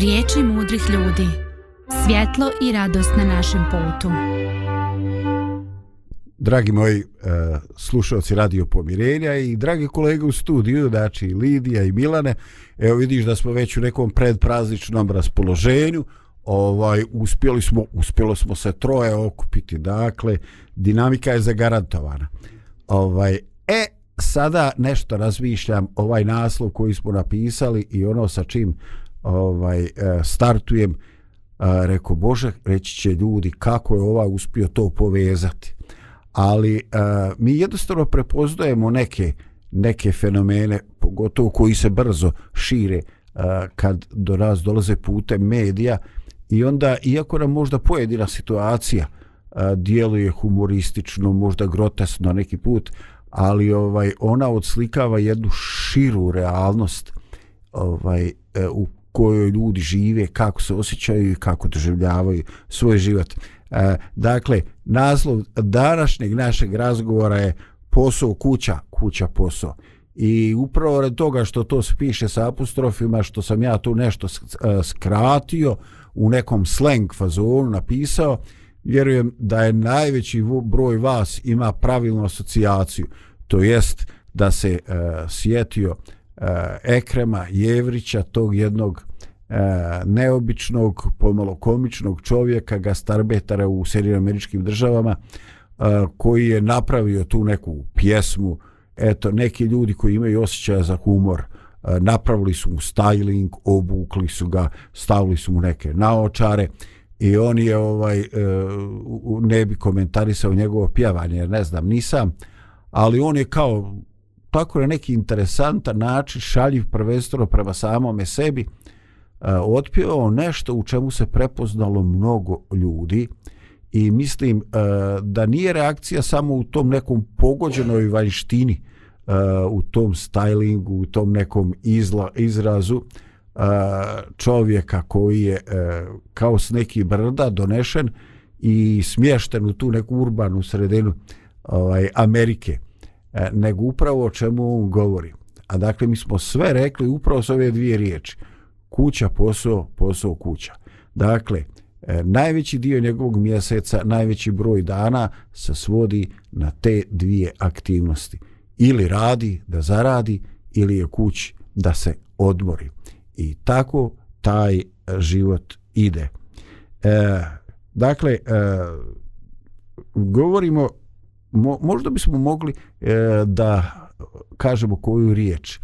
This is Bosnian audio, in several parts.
Riječi mudrih ljudi. Svjetlo i radost na našem putu. Dragi moji uh, slušalci Radio Pomirenja i dragi kolege u studiju, znači Lidija i Milane, evo vidiš da smo već u nekom predprazničnom raspoloženju, ovaj uspjeli smo uspjelo smo se troje okupiti dakle dinamika je zagarantovana ovaj e sada nešto razmišljam ovaj naslov koji smo napisali i ono sa čim ovaj e, startujem e, reko Bože reći će ljudi kako je ova uspio to povezati ali e, mi jednostavno prepoznajemo neke neke fenomene pogotovo koji se brzo šire kad do nas dolaze putem medija i onda iako nam možda pojedina situacija djeluje humoristično možda grotesno neki put ali ovaj ona odslikava jednu širu realnost ovaj u kojoj ljudi žive, kako se osjećaju i kako doživljavaju svoj život. E, dakle, naslov današnjeg našeg razgovora je posao kuća, kuća posao. I upravo red toga što to se piše sa apostrofima, što sam ja tu nešto e, skratio, u nekom slang fazonu napisao, vjerujem da je najveći broj vas ima pravilnu asocijaciju, to jest da se e, sjetio e, Ekrema Jevrića, tog jednog E, neobičnog, pomalo komičnog čovjeka, gastarbetara u Sjedinim američkim državama, e, koji je napravio tu neku pjesmu, eto, neki ljudi koji imaju osjećaja za humor, e, napravili su mu styling, obukli su ga, stavili su mu neke naočare i on je ovaj ne bi komentarisao njegovo pjevanje, ne znam, nisam, ali on je kao tako na neki interesantan način šaljiv prvenstveno prema samome sebi, E, otpio nešto u čemu se prepoznalo mnogo ljudi i mislim e, da nije reakcija samo u tom nekom pogođenoj vanjštini e, u tom stylingu, u tom nekom izla, izrazu čovjeka koji je kao s neki brda donešen i smješten u tu neku urbanu sredinu ovaj, Amerike nego upravo o čemu on govori a dakle mi smo sve rekli upravo s ove dvije riječi kuća, posao, posao, kuća. Dakle, e, najveći dio njegovog mjeseca, najveći broj dana se svodi na te dvije aktivnosti. Ili radi da zaradi, ili je kući da se odmori. I tako taj život ide. E, dakle, e, govorimo, mo, možda bismo mogli e, da kažemo koju riječ. E,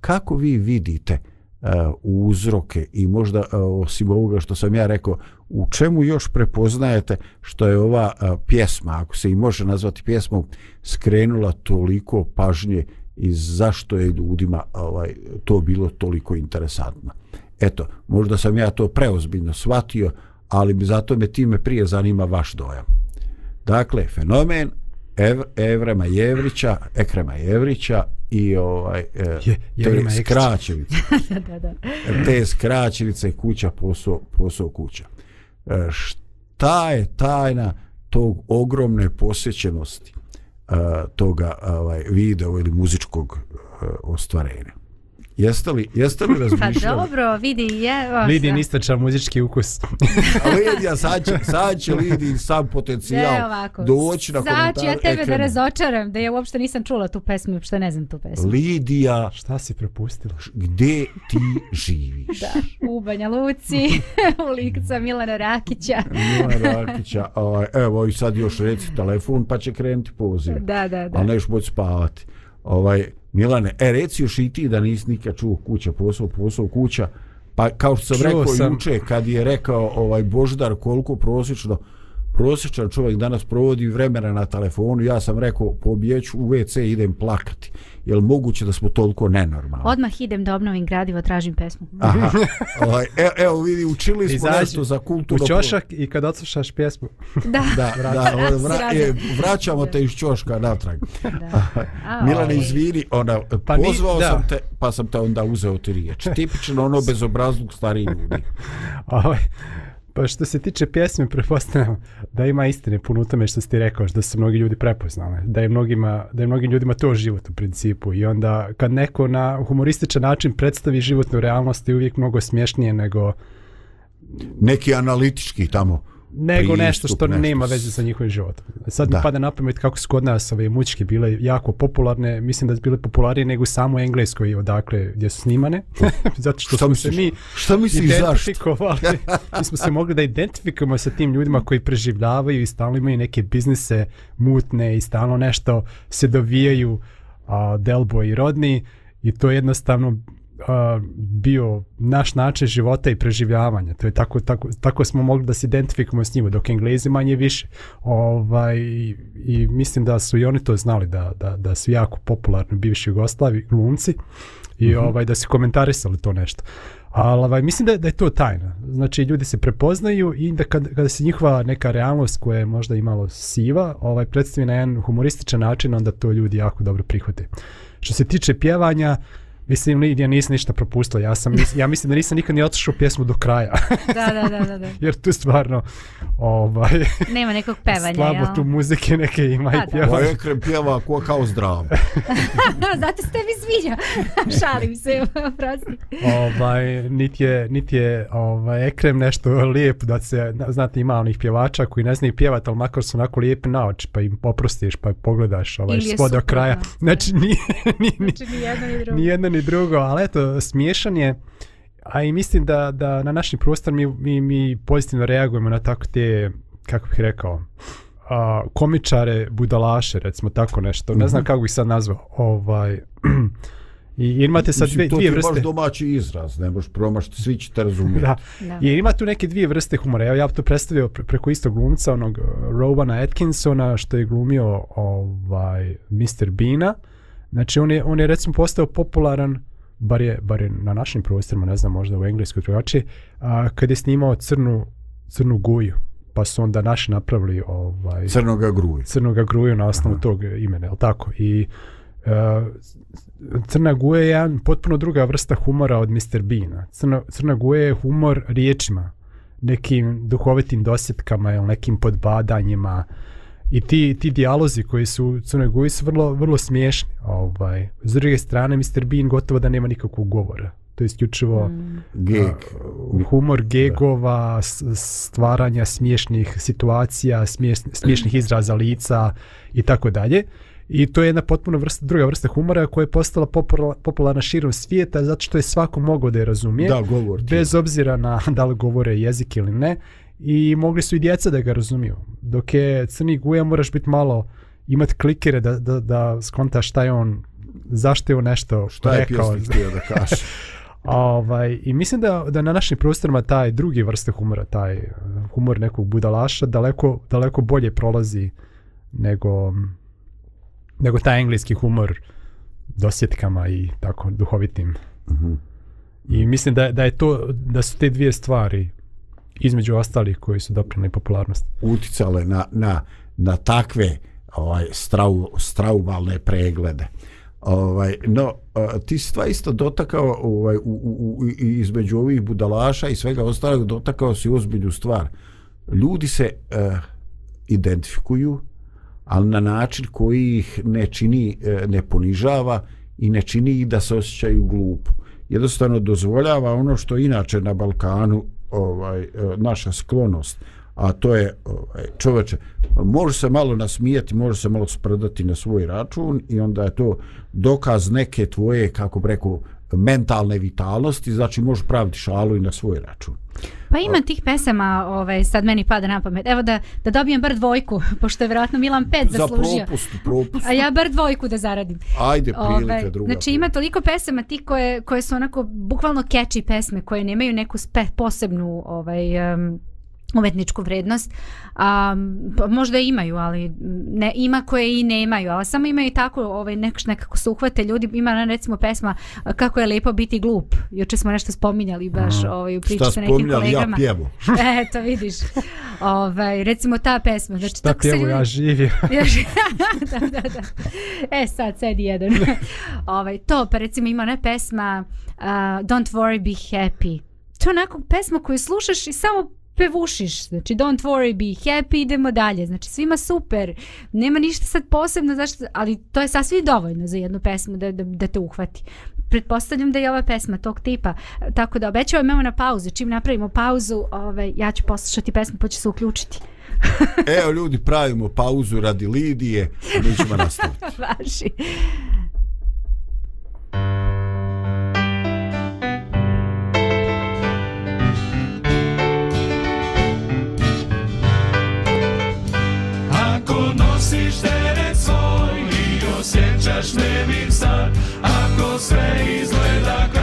kako vi vidite e, uh, uzroke i možda uh, osim ovoga što sam ja rekao, u čemu još prepoznajete što je ova uh, pjesma, ako se i može nazvati pjesmom, skrenula toliko pažnje i zašto je ljudima ovaj, to bilo toliko interesantno. Eto, možda sam ja to preozbiljno shvatio, ali zato me time prije zanima vaš dojam. Dakle, fenomen Ev Evrema Jevrića, Ekrema Jevrića, i ovaj e, je, je te skraćenice da, da, da. te skraćenice kuća posao, posao kuća e, šta je tajna tog ogromne posjećenosti e, toga ovaj, video ili muzičkog ostvarenja Jeste li, jeste li razmišljali? Pa dobro, vidi, je. Osta. Lidi nistačan muzički ukus. Lidija, sad će, sad će Lidi sam potencijal doći na komentar. Sad ću ja tebe ekrem. da razočaram, da ja uopšte nisam čula tu pesmu, uopšte ne znam tu pesmu. Lidija. Šta si propustila? Gde ti živiš? Da, u Banja Luci, u likca Milana Rakića. Milana Rakića. Evo, i sad još reci telefon, pa će krenuti poziv. Da, da, da. A neš moći spavati ovaj, Milane, e reci još i ti da nisi nikad čuo kuća, posao, posao, kuća, pa kao što sam čuo rekao sam... juče kad je rekao ovaj Boždar koliko prosječno, prosječan čovjek danas provodi vremena na telefonu, ja sam rekao, pobjeću u WC idem plakati. Je li moguće da smo toliko nenormalni? Odmah idem da obnovim gradivo, tražim pesmu. Aha. Ovaj, e, evo vidi, učili smo Izađi. nešto za kulturno... U čošak i kad odslušaš pjesmu. Da, da, da vra, je, e, vraćamo te iz čoška natrag. Milane, ovaj. izvini, ona, pa pozvao mi, sam te, pa sam te onda uzeo ti riječ. Tipično ono bezobraznog stari ljudi. Ovo ovaj, Pa što se tiče pjesme, prepostavljam da ima istine puno u tome što ste rekao, da su mnogi ljudi prepoznali, da je, mnogima, da je mnogim ljudima to život u principu i onda kad neko na humorističan način predstavi životnu realnost je uvijek mnogo smješnije nego... Neki analitički tamo nego nešto što nešto nema veze sa njihovim životom. E sad da. mi pada na pamet kako su kod nas ove mučke bile jako popularne, mislim da su bile popularnije nego samo u Engleskoj odakle gdje su snimane. Zato što, što smo misliš? se mi što misliš, identifikovali. mi smo se mogli da identifikujemo sa tim ljudima koji preživljavaju i stalno imaju neke biznise mutne i stalno nešto se dovijaju a, Delbo i Rodni i to je jednostavno bio naš način života i preživljavanja. To je tako, tako, tako smo mogli da se identifikamo s njima, dok Englezi manje više. Ovaj, i, I mislim da su i oni to znali, da, da, da su jako popularni bivši Jugoslavi, glumci, i uh mhm. -huh. ovaj, da su komentarisali to nešto. Ali ovaj, mislim da, da je to tajna. Znači, ljudi se prepoznaju i da kad, kada se njihova neka realnost koja je možda imalo siva, ovaj, predstavi na jedan humorističan način, onda to ljudi jako dobro prihvate. Što se tiče pjevanja, Mislim, Lidija, nisam ništa propustila. Ja, sam, ja mislim da nisam nikad ni otišao pjesmu do kraja. da, da, da, da. Jer tu stvarno... Ovaj, Nema nekog pevanja. Slabo jo. tu muzike neke ima i pjeva. Ovo je krem pjeva ko kao zdrav. Zato ste mi zvinja. Šalim se. ovaj, niti je, niti je ovaj, ekrem nešto lijepo da se, znate, ima onih pjevača koji ne znaju pjevati, ali makar su onako lijepi na oči, pa im poprostiš, pa pogledaš ovaj, spod do kraja. Znači, nije, nije, znači, ni jedno ni drugo. Ni jedno ni ni drugo, ali eto, smiješan je. A i mislim da, da na našim prostor mi, mi, mi pozitivno reagujemo na tako te, kako bih rekao, a, komičare budalaše, recimo tako nešto. Mm -hmm. Ne znam mhm. kako bih sad nazvao. Ovaj, I imate sad dvije, dvije vrste... To je baš domaći izraz, ne možeš promašiti, svi ćete razumjeti. da. I ima tu neke dvije vrste humora. Evo, ja bih to predstavio pre, preko istog glumca, onog eh, Rowana Atkinsona, što je glumio ovaj, Mr. Bean-a. Uh, Znači on je, on je recimo postao popularan bar je, bar je na našim prostorima, ne znam, možda u engleskoj drugačije, a, kad je snimao crnu, crnu guju, pa su onda naši napravili ovaj, crnoga gruju. Crnoga gruju na osnovu Aha. tog imena, je tako? I a, e, crna guja je jedan potpuno druga vrsta humora od Mr. Bean-a. Crna, crna guja je humor riječima, nekim duhovitim dosjetkama ili nekim podbadanjima, i ti, ti dijalozi koji su u Crnoj Gori su vrlo, vrlo smiješni. Ovaj. S druge strane, Mr. Bean gotovo da nema nikakvog govora. To je isključivo mm. Gag. humor gegova, stvaranja smiješnih situacija, smiješ, smiješnih izraza lica i tako dalje. I to je jedna potpuno vrsta, druga vrsta humora koja je postala popularna širom svijeta zato što je svako mogao da je razumije. Da, govor. Bez obzira na da li govore jezik ili ne i mogli su i djeca da ga razumiju. Dok je crni guja moraš biti malo imat klikere da, da, da skontaš šta je on, zašto je on nešto šta rekao. Šta je pjesnik da kaš? ovaj, I mislim da, da na našim prostorima taj drugi vrste humora, taj eh, humor nekog budalaša daleko, daleko bolje prolazi nego, nego taj engleski humor dosjetkama i tako duhovitim. Mm -hmm. I mislim da, da je to da su te dvije stvari između ostalih koji su doprinili popularnost. Uticale na, na, na takve ovaj, strau, straubalne preglede. Ovaj, no, ti si tva isto dotakao ovaj, u, u, u, između ovih budalaša i svega ostalog dotakao si ozbilju stvar. Ljudi se uh, identifikuju, ali na način koji ih ne čini, uh, ne ponižava i ne čini ih da se osjećaju glupo. Jednostavno dozvoljava ono što inače na Balkanu ovaj e, naša sklonost a to je ovaj čovječe može se malo nasmijati može se malo spredati na svoj račun i onda je to dokaz neke tvoje kako bi rekao mentalne vitalnosti, znači možeš praviti šalu i na svoj račun. Pa ima tih pesama, ovaj, sad meni pada na pamet. Evo da, da dobijem bar dvojku, pošto je vjerojatno Milan Pet zaslužio. Za propust, propust. A ja bar dvojku da zaradim. Ajde, ovaj, prilika ovaj, druga. Znači prilika. ima toliko pesama ti koje, koje su onako bukvalno catchy pesme, koje nemaju neku spe, posebnu ovaj, um, umetničku vrednost. A, pa možda imaju, ali ne, ima koje i nemaju, ali samo imaju tako, ovaj, nek, nekako se uhvate ljudi, ima recimo pesma Kako je lepo biti glup. Juče smo nešto spominjali baš mm. ovaj, u priči sa nekim kolegama. Šta spominjali, ja pjevu. Eto, vidiš. Ovaj, recimo ta pesma. Znači, Šta pjevu, ljudi... ja živim. ja da, da, da. E sad, sedi jedan. ovaj, to, pa recimo ima ona pesma uh, Don't worry, be happy. To je onako pesma koju slušaš i samo pevušiš, znači don't worry, be happy, idemo dalje, znači svima super, nema ništa sad posebno, zašto, ali to je sasvim dovoljno za jednu pesmu da, da, da te uhvati. Pretpostavljam da je ova pesma tog tipa, tako da obećavam evo na pauze, čim napravimo pauzu, ovaj, ja ću poslušati pesmu pa će se uključiti. evo ljudi, pravimo pauzu radi Lidije, a mi ćemo nastaviti. Vaši. nosiš teret svoj i osjećaš nemir san, ako sve izgleda kao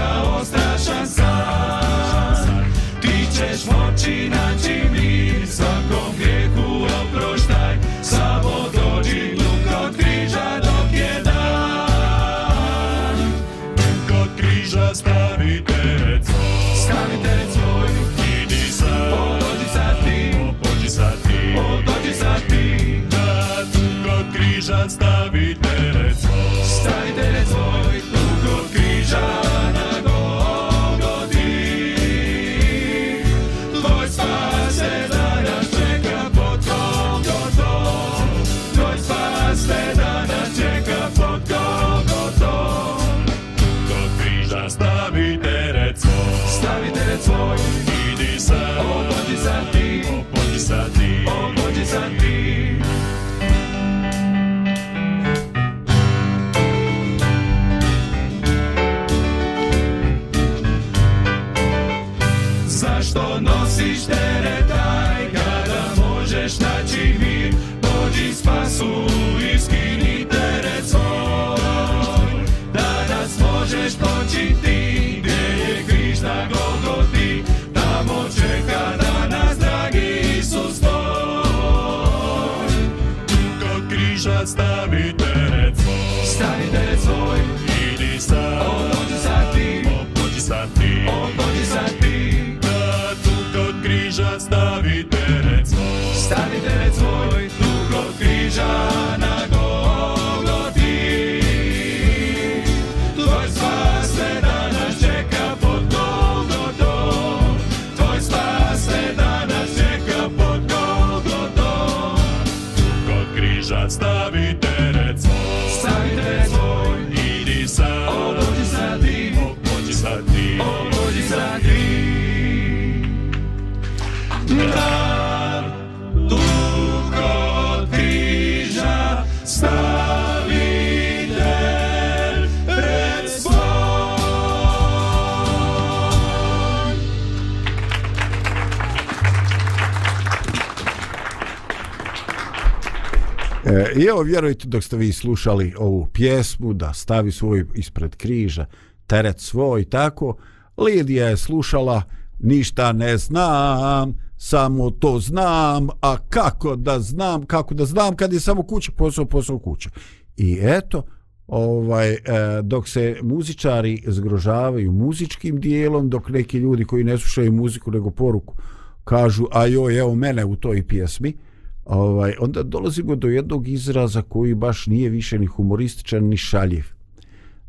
E, I evo, vjerujte, dok ste vi slušali ovu pjesmu, da stavi svoj ispred križa, teret svoj, tako, Lidija je slušala, ništa ne znam, samo to znam, a kako da znam, kako da znam, kad je samo kuća, posao, posao, kuća. I eto, ovaj e, dok se muzičari zgrožavaju muzičkim dijelom, dok neki ljudi koji ne slušaju muziku nego poruku kažu, a joj, evo mene u toj pjesmi, uh, ovaj, onda dolazimo do jednog izraza koji baš nije više ni humorističan ni šaljiv.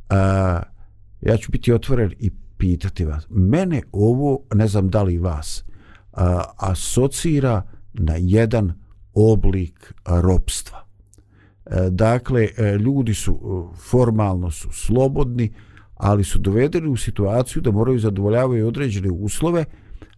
A, ja ću biti otvoren i pitati vas. Mene ovo, ne znam da li vas, a, asocira na jedan oblik ropstva. E, dakle, e, ljudi su e, formalno su slobodni, ali su dovedeni u situaciju da moraju zadovoljavaju određene uslove,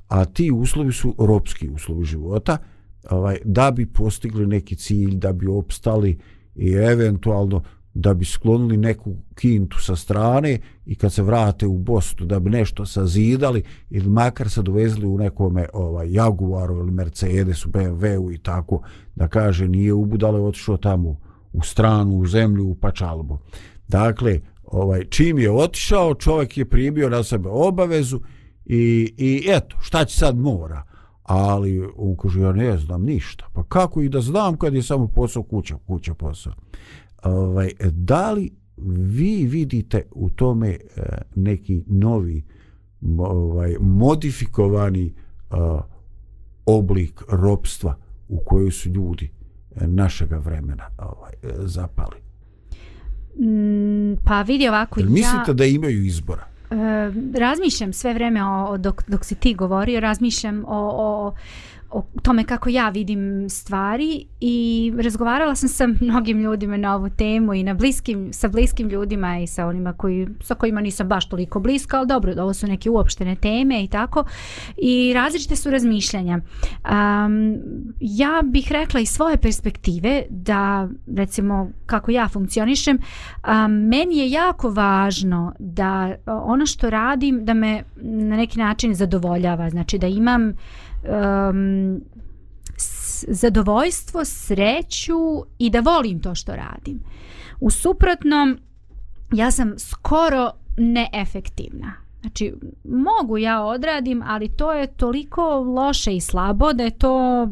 a ti uslovi su ropski uslovi života – ovaj, da bi postigli neki cilj, da bi opstali i eventualno da bi sklonili neku kintu sa strane i kad se vrate u Bostu da bi nešto sazidali ili makar se dovezli u nekome ovaj, Jaguaru ili Mercedesu, BMW-u i tako, da kaže nije ubudale otišao tamo u stranu, u zemlju, u pačalbu. Dakle, ovaj, čim je otišao, čovjek je primio na sebe obavezu i, i eto, šta će sad mora? ali ukužu ja ne znam ništa. Pa kako i da znam kad je samo posao kuća, kuća posao. Ovaj, da li vi vidite u tome e, neki novi ovaj, modifikovani e, oblik ropstva u koju su ljudi e, našega vremena ovaj, zapali? Mm, pa vidi ovako, Jel ja... Mislite da imaju izbora? razmišljam sve vreme o, dok, dok si ti govorio, razmišljam o, o, o tome kako ja vidim stvari i razgovarala sam sa mnogim ljudima na ovu temu i na bliskim, sa bliskim ljudima i sa onima koji, sa kojima nisam baš toliko bliska, ali dobro, ovo su neke uopštene teme i tako. I različite su razmišljanja. Um, ja bih rekla iz svoje perspektive da, recimo, kako ja funkcionišem, um, meni je jako važno da ono što radim, da me na neki način zadovoljava, znači da imam um, zadovoljstvo, sreću i da volim to što radim. U suprotnom, ja sam skoro neefektivna. Znači, mogu ja odradim, ali to je toliko loše i slabo da je to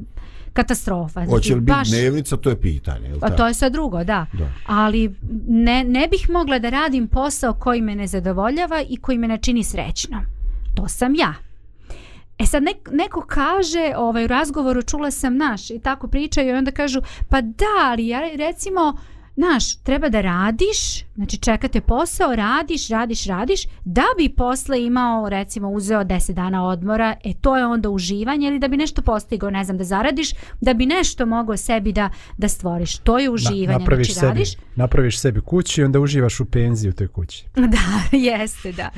katastrofa. Znači, Hoće li biti baš... dnevnica, to je pitanje. Pa to je sa drugo, da. da. Ali ne, ne bih mogla da radim posao koji me ne zadovoljava i koji me ne čini srećno. To sam ja. E sad nek, neko kaže, ovaj, u razgovoru čula sam naš i tako pričaju i onda kažu pa da li ja recimo uh, Znaš, treba da radiš, znači čekate posao, radiš, radiš, radiš, da bi posle imao, recimo, uzeo 10 dana odmora, e to je onda uživanje ili da bi nešto postigao, ne znam, da zaradiš, da bi nešto mogao sebi da, da stvoriš. To je uživanje, Na, znači, napraviš znači sebi, radiš. Napraviš sebi kući i onda uživaš u penziji u toj kući. Da, jeste, da.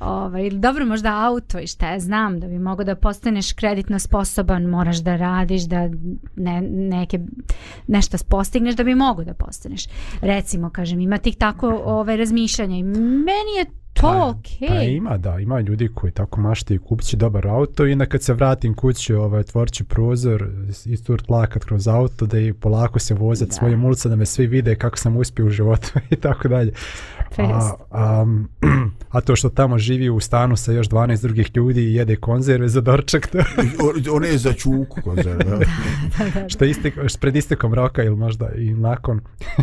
Ovo, ovaj, ili dobro, možda auto i šta je, znam, da bi mogao da postaneš kreditno sposoban, moraš da radiš, da ne, neke, nešto postigneš, da bi mogao da postaneš ostaneš. Recimo, kažem, ima tih tako ove ovaj, razmišljanja i meni je pa, pa okay. pa ima, da, ima ljudi koji tako mašte i kupit će dobar auto i onda kad se vratim kući, ovaj, tvorću prozor i tur tlakat kroz auto da i polako se vozat da. svojim ulica da me svi vide kako sam uspio u životu i tako dalje. A, a, a to što tamo živi u stanu sa još 12 drugih ljudi i jede konzerve za dorčak. To... One je za čuku konzerve. što, istek, što pred istekom roka ili možda i nakon.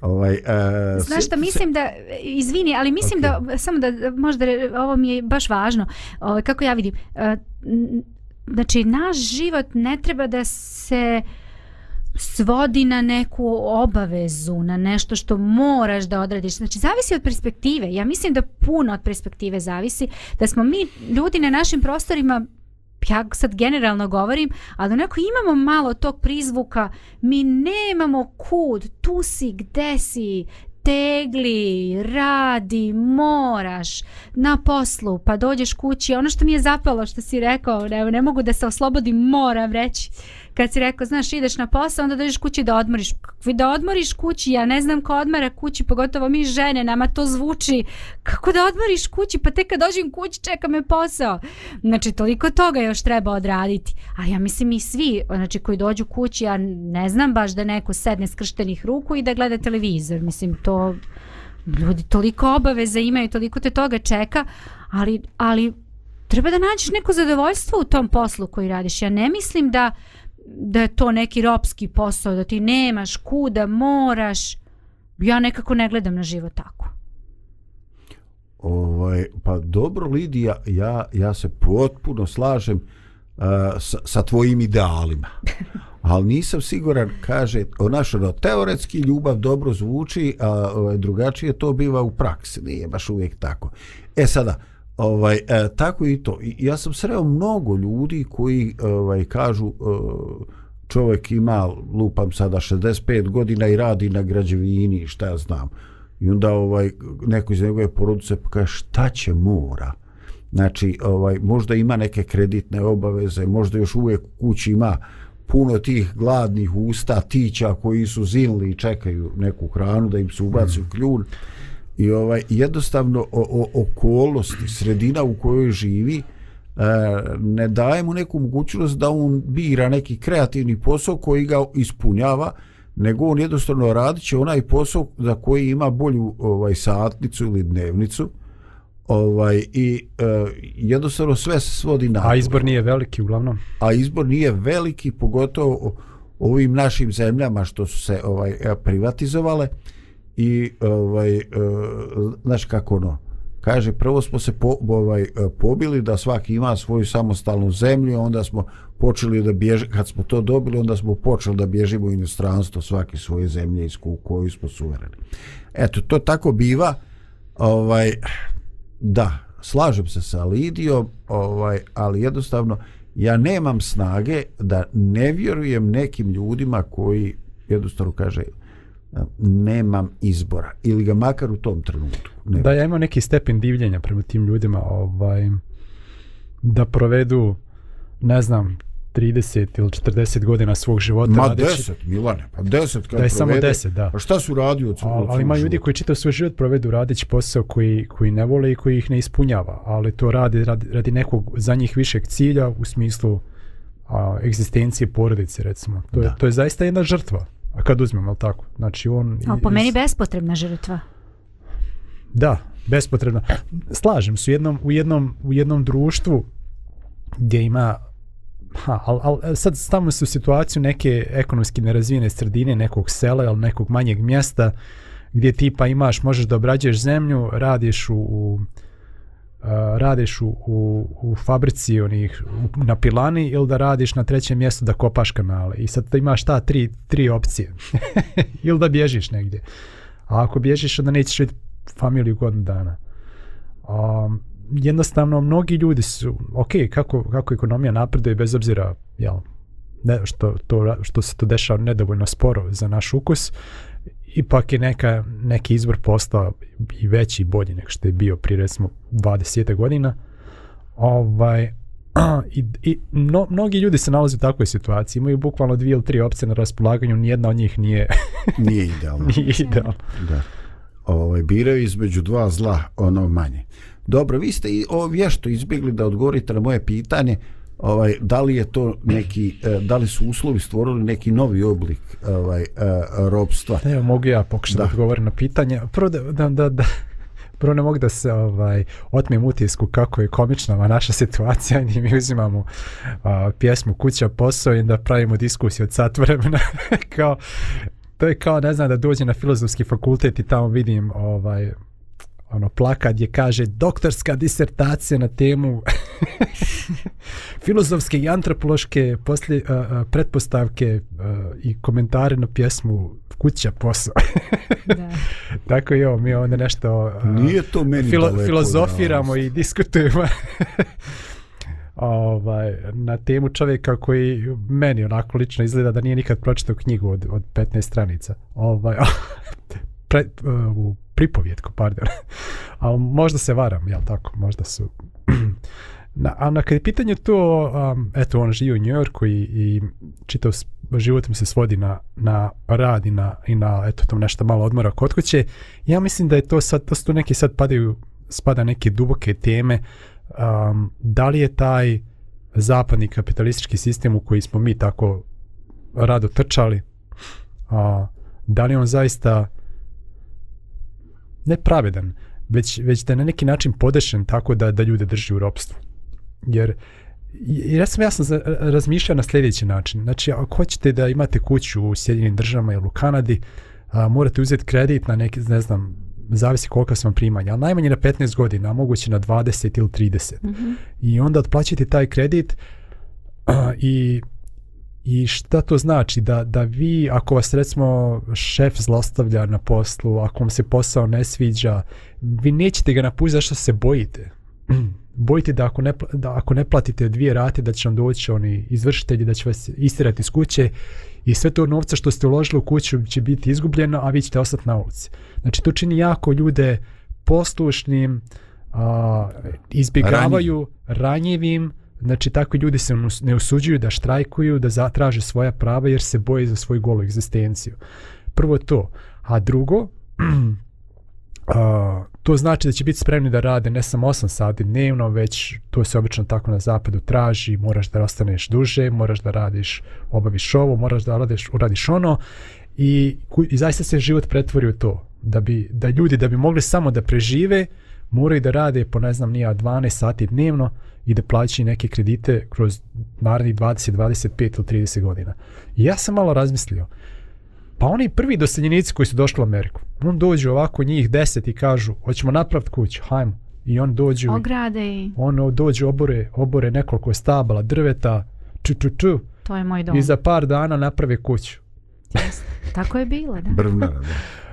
Ovaj, uh, Znaš šta, mislim da, izvini, ali mislim okay. da, samo da, možda ovo mi je baš važno, ovaj, kako ja vidim, uh, znači naš život ne treba da se svodi na neku obavezu, na nešto što moraš da odradiš. Znači, zavisi od perspektive. Ja mislim da puno od perspektive zavisi. Da smo mi ljudi na našim prostorima ja sad generalno govorim, a da neko imamo malo tog prizvuka, mi nemamo kud, tu si, gde si, tegli, radi, moraš, na poslu, pa dođeš kući. Ono što mi je zapalo što si rekao, ne, ne mogu da se oslobodim, moram reći. Uh, kad si rekao, znaš, ideš na posao, onda dođeš kući da odmoriš. Kako da odmoriš kući? Ja ne znam ko odmara kući, pogotovo mi žene, nama to zvuči. Kako da odmoriš kući? Pa te kad dođem kući, čeka me posao. Znači, toliko toga još treba odraditi. A ja mislim i svi, znači, koji dođu kući, ja ne znam baš da neko sedne skrštenih ruku i da gleda televizor. Mislim, to... Ljudi toliko obaveza imaju, toliko te toga čeka, ali, ali treba da nađeš neko zadovoljstvo u tom poslu koji radiš. Ja ne mislim da, uh, da je to neki ropski posao, da ti nemaš kuda, moraš. Ja nekako ne gledam na život tako. Ovaj, pa dobro, Lidija, ja, ja se potpuno slažem uh, sa, sa tvojim idealima. Ali nisam siguran, kaže, onaš, ono, teoretski ljubav dobro zvuči, a ovaj, drugačije to biva u praksi, nije baš uvijek tako. E sada, uh, Ovaj, e, tako i to. I, ja sam sreo mnogo ljudi koji ovaj, kažu e, čovjek ima, lupam sada, 65 godina i radi na građevini, šta ja znam. I onda ovaj, neko iz njegove porodice pa kaže šta će mora? Znači, ovaj, možda ima neke kreditne obaveze, možda još uvijek u kući ima puno tih gladnih usta, tića koji su zinli i čekaju neku hranu da im se ubaci u mm. kljun. Mm i ovaj jednostavno o, o, okolnosti sredina u kojoj živi e, ne daje mu neku mogućnost da on bira neki kreativni posao koji ga ispunjava nego on jednostavno radit će onaj posao za koji ima bolju ovaj satnicu ili dnevnicu ovaj i e, jednostavno sve se svodi na a izbor nije veliki uglavnom a izbor nije veliki pogotovo ovim našim zemljama što su se ovaj privatizovale e, i ovaj uh, znaš kako ono kaže prvo smo se po, ovaj e, pobili da svaki ima svoju samostalnu zemlju onda smo počeli da bježi kad smo to dobili onda smo počeli da bježimo u inostranstvo svaki svoje zemlje iz koju smo suvereni eto to tako biva ovaj da slažem se sa Lidijom ovaj ali jednostavno ja nemam snage da ne vjerujem nekim ljudima koji jednostavno kaže nemam izbora ili ga makar u tom trenutku. Nemam. Da ja imam neki stepen divljenja prema tim ljudima, ovaj da provedu ne znam 30 ili 40 godina svog života. Ma radeći, 10, Milane, pa 10 kad provede. Da je samo 10, da. A šta su radi od svog Ali ima ljudi koji čitav svoj život provedu radeći posao koji, koji ne vole i koji ih ne ispunjava, ali to radi, radi, radi nekog za njih višeg cilja u smislu a, egzistencije porodice, recimo. To, da. je, to je zaista jedna žrtva. A kad uzmem, je tako? Znači on... A po iz... meni bespotrebna žrtva. Da, bespotrebna. Slažem se, u jednom, u jednom, u jednom društvu gdje ima Ha, al, al, sad stavimo se u situaciju neke ekonomski nerazvijene sredine, nekog sela ili nekog manjeg mjesta gdje ti pa imaš, možeš da obrađuješ zemlju, radiš u, u Eh, radiš u, u, u fabrici onih u, na pilani ili da radiš na trećem mjestu da kopaš kanale i sad imaš ta tri, tri opcije ili da bježiš negdje a ako bježiš onda nećeš vidjeti familiju godinu dana um, jednostavno mnogi ljudi su ok kako, kako ekonomija napreduje bez obzira jel, ne, što, to, što se to dešava nedovoljno sporo za naš ukus uh, ipak je neka, neki izbor postao i veći i bolji nek što je bio prije recimo 20. godina. Ovaj, i, i no, mnogi ljudi se nalaze u takvoj situaciji, imaju bukvalno dvije ili tri opcije na raspolaganju, nijedna od njih nije nije idealna. nije idealna. Da. Ovo, ovaj, biraju između dva zla, ono manje. Dobro, vi ste i ovo vješto izbjegli da odgovorite na moje pitanje. Uh, ovaj da li je to neki eh, da li su uslovi stvorili neki novi oblik ovaj eh, ropstva evo mogu ja pokušati da odgovorim na pitanje prvo da da da, da. Prvo ne mogu da se ovaj otmem utisku kako je komična ova naša situacija i mi uzimamo a, pjesmu Kuća posao i da pravimo diskusiju od sat vremena. kao, to je kao, ne znam, da dođem na filozofski fakultet i tamo vidim ovaj, ono plakat je kaže doktorska disertacija na temu filozofske i antropološke poslije, uh, uh, pretpostavke uh, i komentare na pjesmu kuća posao. da. Tako je, mi onda nešto uh, Nije to meni filo daleko, filozofiramo da, i diskutujemo. ovaj, na temu čovjeka koji meni onako lično izgleda da nije nikad pročitao knjigu od, od 15 stranica. Ovaj, pre, eh, u pripovjetku, pardon. A možda se varam, jel tako? Možda su... na, a na kada je pitanje to, um, eto, on živi u New Yorku i, i čitav život mi se svodi na, na rad i na, i na eto, tom nešto malo odmora kod kuće. Ja mislim da je to sad, to su tu neki sad padaju, spada neke duboke teme. Um, da li je taj zapadni kapitalistički sistem u koji smo mi tako rado trčali, a, da li on zaista nepravedan, već, već da je na neki način podešen tako da, da ljude drži u ropstvu. Jer I ja sam, ja sam razmišljao na sljedeći način. Znači, ako hoćete da imate kuću u Sjedinim državama ili u Kanadi, a, morate uzeti kredit na neki, ne znam, zavisi koliko sam primanja, ali najmanje na 15 godina, a moguće na 20 ili 30. Mm -hmm. I onda otplaćate taj kredit a, i I šta to znači? Da, da vi, ako vas recimo šef zlostavlja na poslu, ako vam se posao ne sviđa, vi nećete ga napuziti zašto se bojite. bojite da ako, ne, da ako ne platite dvije rate, da će vam doći oni izvršitelji, da će vas istirati iz kuće i sve to novca što ste uložili u kuću će biti izgubljeno, a vi ćete ostati na ulici. Znači to čini jako ljude poslušnim, a, izbjegavaju, ranjivim, ranjivim Znači, tako ljudi se ne usuđuju da štrajkuju, da zatraže svoja prava jer se boje za svoju golu egzistenciju. Prvo to. A drugo, Uh, to znači da će biti spremni da rade ne samo 8 sati dnevno, već to se obično tako na zapadu traži, moraš da ostaneš duže, moraš da radiš, obaviš ovo, moraš da radiš, uradiš ono i, i zaista se život pretvori u to, da, bi, da ljudi da bi mogli samo da prežive, uh, moraju da rade po ne znam nija 12 sati dnevno i da plaćaju neke kredite kroz narednih 20, 25 ili 30 godina. I ja sam malo razmislio, pa oni prvi doseljenici koji su došli u Ameriku, on dođu ovako njih 10 i kažu, hoćemo napraviti kuću, hajmo. I on dođu, Ograde. on dođu obore, obore nekoliko stabala, drveta, ču, ču, ču. To je moj dom. I za par dana naprave kuću. Jeste, tako je bilo, da. Brvnara, da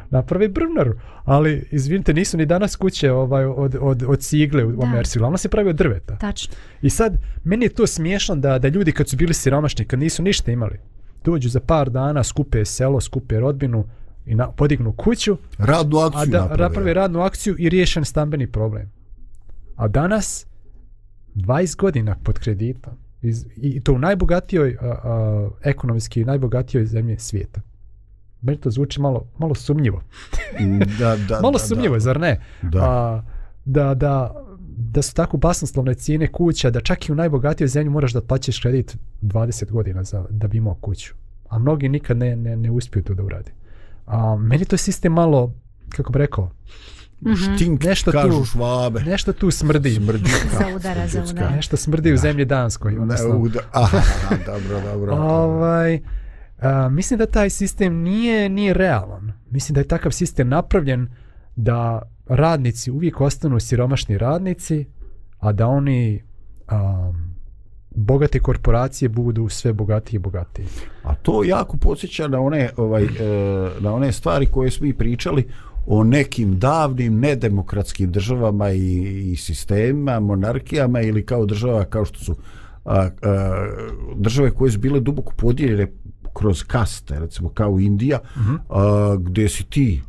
napravi brvnaru. Ali, izvinite, nisu ni danas kuće ovaj, od, od, od cigle u Amersiji. Glavno se pravi od drveta. Tačno. I sad, meni je to smiješno da, da ljudi kad su bili siromašni, kad nisu ništa imali, dođu za par dana, skupe selo, skupe rodbinu, i na, podignu kuću. Radnu akciju a da, naprave. radnu akciju i riješen stambeni problem. A danas, 20 godina pod kreditom, iz, i to u najbogatijoj, a, a, ekonomijski najbogatijoj zemlje svijeta, meni to zvuči malo, malo sumnjivo. da, da, malo da, sumnjivo, da. zar ne? Da. A, da, da, da su tako basnoslovne cijene kuća, da čak i u najbogatijoj zemlji moraš da plaćeš kredit 20 godina za, da bi imao kuću. A mnogi nikad ne, ne, ne uspiju to da uradi. A, meni to sistem malo, kako bi rekao, Mm -hmm. nešto kažu tu, švabe. Nešto tu smrdi. Smrdi. Ka, udara, smrdi nešto smrdi da. u zemlji Danskoj. Ne, u, da, aha, dobro, dobro. ovaj, dobro mislim da taj sistem nije nije realan. Mislim da je takav sistem napravljen da radnici uvijek ostanu siromašni radnici, a da oni a, bogate korporacije budu sve bogatije i bogatije. A to jako podsjeća na one, ovaj, e, na one stvari koje smo i pričali o nekim davnim nedemokratskim državama i, i sistemima, monarkijama ili kao država kao što su a, a, države koje su bile duboko podijeljene kroz kaste, recimo kao Indija, uh -huh. a, gde si ti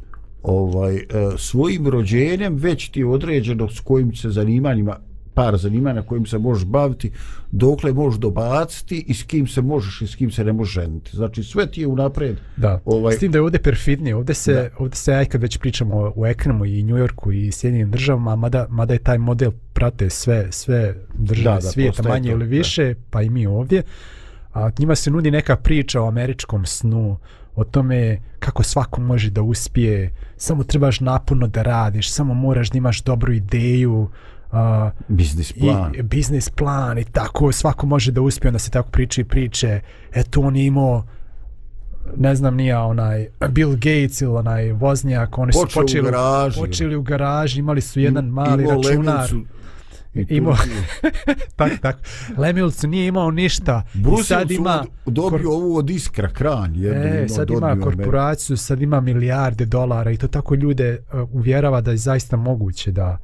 ovaj a, e, svojim rođenjem već ti određeno s kojim se zanimanjima par zanimanja kojim se možeš baviti, dokle možeš dobaciti i s kim se možeš i s kim se ne možeš ženiti. Znači sve ti je unapred. Da. Ovaj... S tim da je ovdje perfidnije, ovdje se, da. ovdje se aj kad već pričamo o Ekremu i New Yorku i Sjedinim državama, mada, mada je taj model prate sve, sve države da, da, svijeta manje to. ili više, da. pa i mi ovdje. Uh, a njima se nudi neka priča o američkom snu, o tome kako svako može da uspije, samo trebaš napuno da radiš, samo moraš da imaš dobru ideju, a, business plan. I, business plan i tako, svako može da uspije, onda se tako priče i priče, eto on je imao ne znam nija onaj Bill Gates ili onaj Voznjak, oni počeli su počeli u, garaži. počeli u garaži, imali su jedan mali Imao računar. Legucu, imao tak tak Lemilcu nije imao ništa Brusel sad ima dobio kor... ovu od iskra kran je e, sad ima korporaciju me. sad ima milijarde dolara i to tako ljude e, uvjerava da je zaista moguće da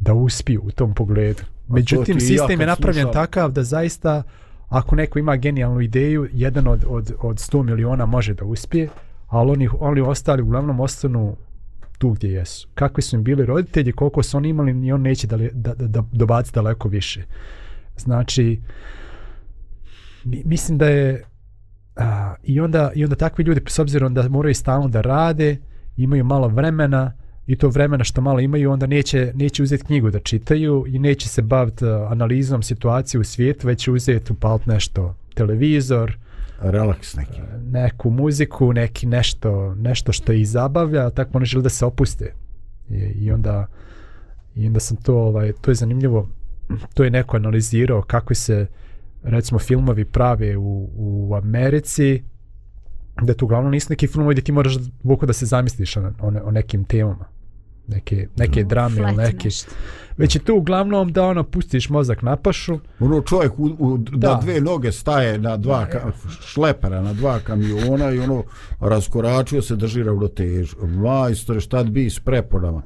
da uspiju u tom pogledu međutim to sistem ja je napravljen slušam. takav da zaista ako neko ima genijalnu ideju jedan od od od 100 miliona može da uspije ali oni oni ostali uglavnom ostanu tu gdje jesu. Kakvi su im bili roditelji, koliko su oni imali, ni on neće da, da, da, da dobaci daleko više. Znači, mislim da je a, i, onda, i onda takvi ljudi, s obzirom da moraju stalno da rade, imaju malo vremena, i to vremena što malo imaju, onda neće, neće uzeti knjigu da čitaju i neće se baviti analizom situacije u svijetu, već će uzeti upalt nešto, televizor, uh, relaks neki. Neku muziku, neki nešto, nešto što ih zabavlja, tako oni žele da se opuste. I, i onda i onda sam to ovaj to je zanimljivo. To je neko analizirao kako se recimo filmovi prave u, u Americi da tu uglavnom nisu neki filmovi gdje ti moraš bukva da se zamisliš o, o nekim temama neke, neke mm. drame ili neke. Nešto. Već je to uglavnom da ono pustiš mozak na pašu. Ono čovjek u, u da. na dve noge staje na dva da, ka, šlepera, na dva kamiona i ono raskoračio se drži ravnotež. Majstore, šta bi s preponama?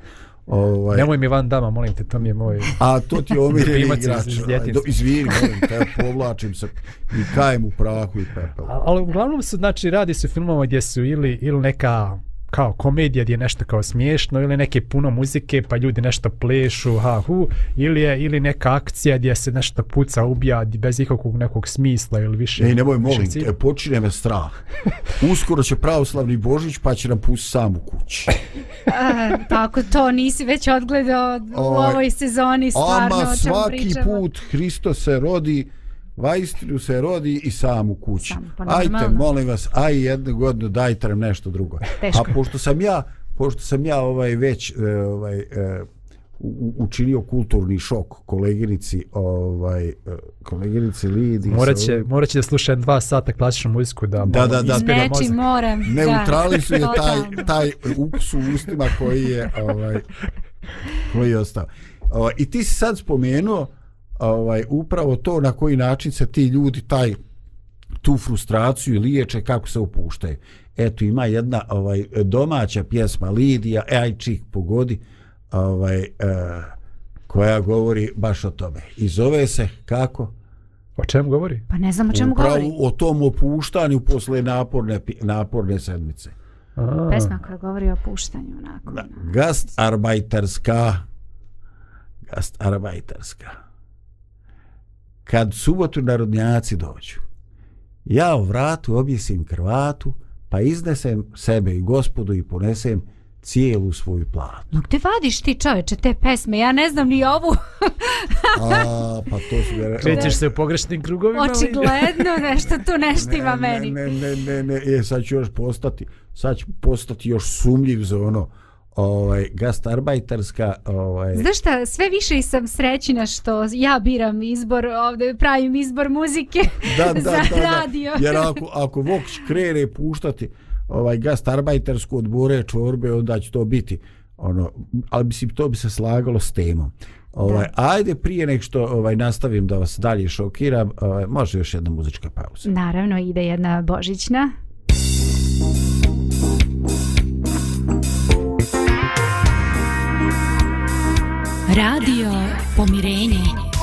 Ovaj. Nemoj mi van dama, molim te, to mi je moj... A to ti je omiljeni igrač. Iz, iz izvini, molim te, povlačim se i kajem u prahu i pepelu. Ali uglavnom se, znači, radi se filmama gdje su ili, ili neka kao komedija gdje je nešto kao smiješno ili neke puno muzike pa ljudi nešto plešu ha hu ili je ili neka akcija gdje se nešto puca ubija bez ikakvog nekog smisla ili više Ne, nemoj molim, te, počinje me strah. Uskoro će pravoslavni Božić pa će nam pusti sam u kući. e, tako to nisi već odgledao u ovaj, ovoj sezoni stvarno Ama svaki put Hristo se rodi vajstinu se rodi i sam u kući. Sam, pa ajte, molim vas, aj jednu godinu dajte nam nešto drugo. Teško. A pošto sam ja, pošto sam ja ovaj već e, ovaj e, učinio kulturni šok koleginici ovaj e, koleginici Lidi moraće ovaj... moraće da sluša jedan dva sata klasičnu muziku da da da da znači moram neutralizuje je taj taj ukus u ustima koji je ovaj koji je ostao ovaj, i ti si sad spomenuo uh, ovaj upravo to na koji način se ti ljudi taj tu frustraciju liječe kako se opuštaju. Eto ima jedna ovaj domaća pjesma Lidija Ajčik pogodi ovaj eh, koja govori baš o tome. I zove se kako O čemu govori? Pa ne znam o čemu Upravo govori. Upravo o tom opuštanju posle naporne, naporne sedmice. A. Pesma koja govori o opuštanju. Onako, da. Gast arbajterska. Gast arbajterska. Gast arbajterska kad subotu narodnjaci dođu, ja u vratu objesim krvatu, pa iznesem sebe i gospodu i ponesem cijelu svoju platu. No, gde vadiš ti čoveče te pesme? Ja ne znam ni ovu. A, pa to su gara... Krećeš se u pogrešnim krugovima. Očigledno, nešto tu neštiva ne, meni. Ne, ne, ne, ne, ne, e, sad ću još postati, sad ću postati još sumljiv za ono ovaj gastarbajterska ovaj Znaš šta, sve više sam srećna što ja biram izbor ovde, pravim izbor muzike da, da, za da, radio. Da. Jer ako ako Vox krene puštati ovaj gastarbajtersku od Bure čorbe, onda će to biti ono, ali mislim to bi se slagalo s temom. Ovaj da. ajde prije nek što ovaj nastavim da vas dalje šokiram, ovaj, može još jedna muzička pauza. Naravno ide jedna božićna. Muzika Radio Pomirenje. Radio Pomirenje.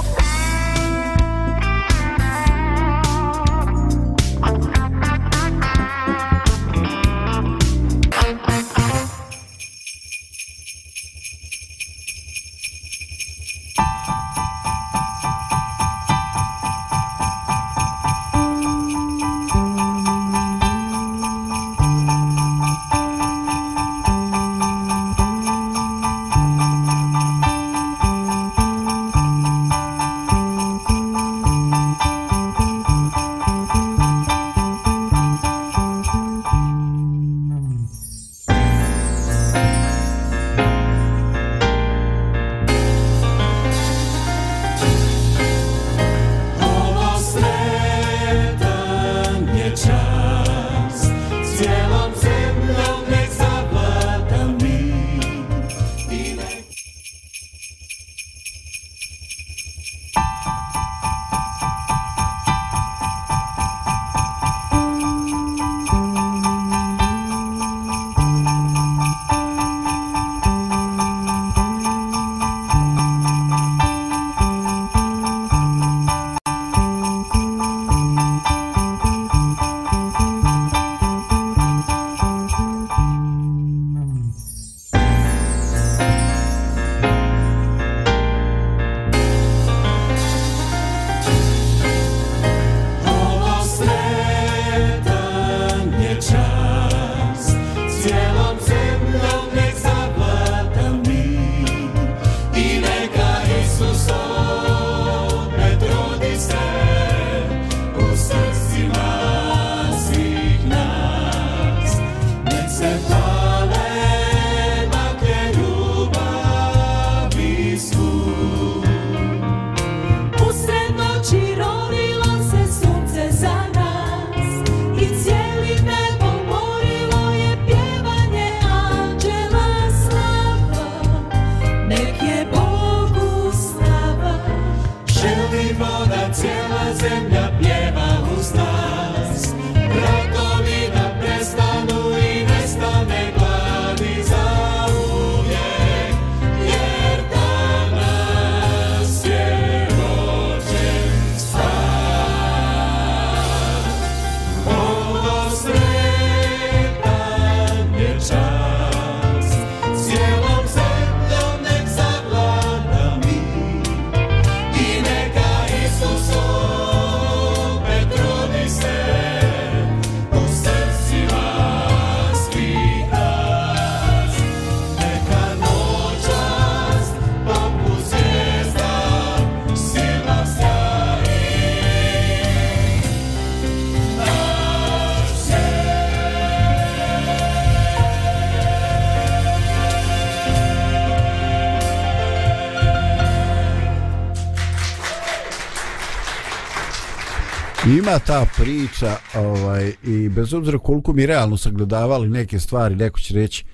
onda ta priča ovaj, i bez obzira koliko mi realno sagledavali neke stvari, neko će reći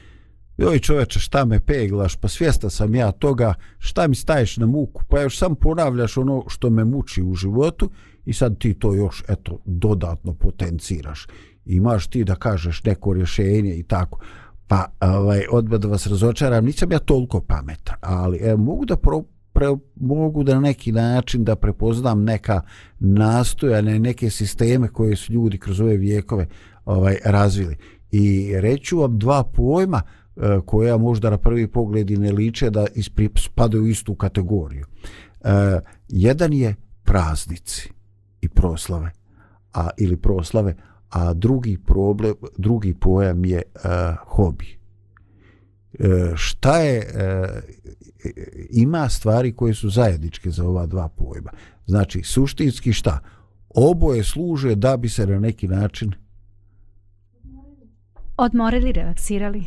joj čoveče šta me peglaš pa svjesta sam ja toga šta mi staješ na muku pa još sam ponavljaš ono što me muči u životu i sad ti to još eto dodatno potenciraš imaš ti da kažeš neko rješenje i tako pa ovaj, odmah da vas razočaram nisam ja toliko pametan ali e, mogu da pro, pre, mogu da na neki način da prepoznam neka nastojanja neke sisteme koje su ljudi kroz ove vijekove ovaj razvili. I reću vam dva pojma e, koja možda na prvi pogled i ne liče da ispri, spadaju u istu kategoriju. E, jedan je praznici i proslave a ili proslave, a drugi problem, drugi pojam je e, hobi. E, šta je e, ima stvari koje su zajedničke za ova dva pojma znači suštinski šta oboje služe da bi se na neki način odmorili, relaksirali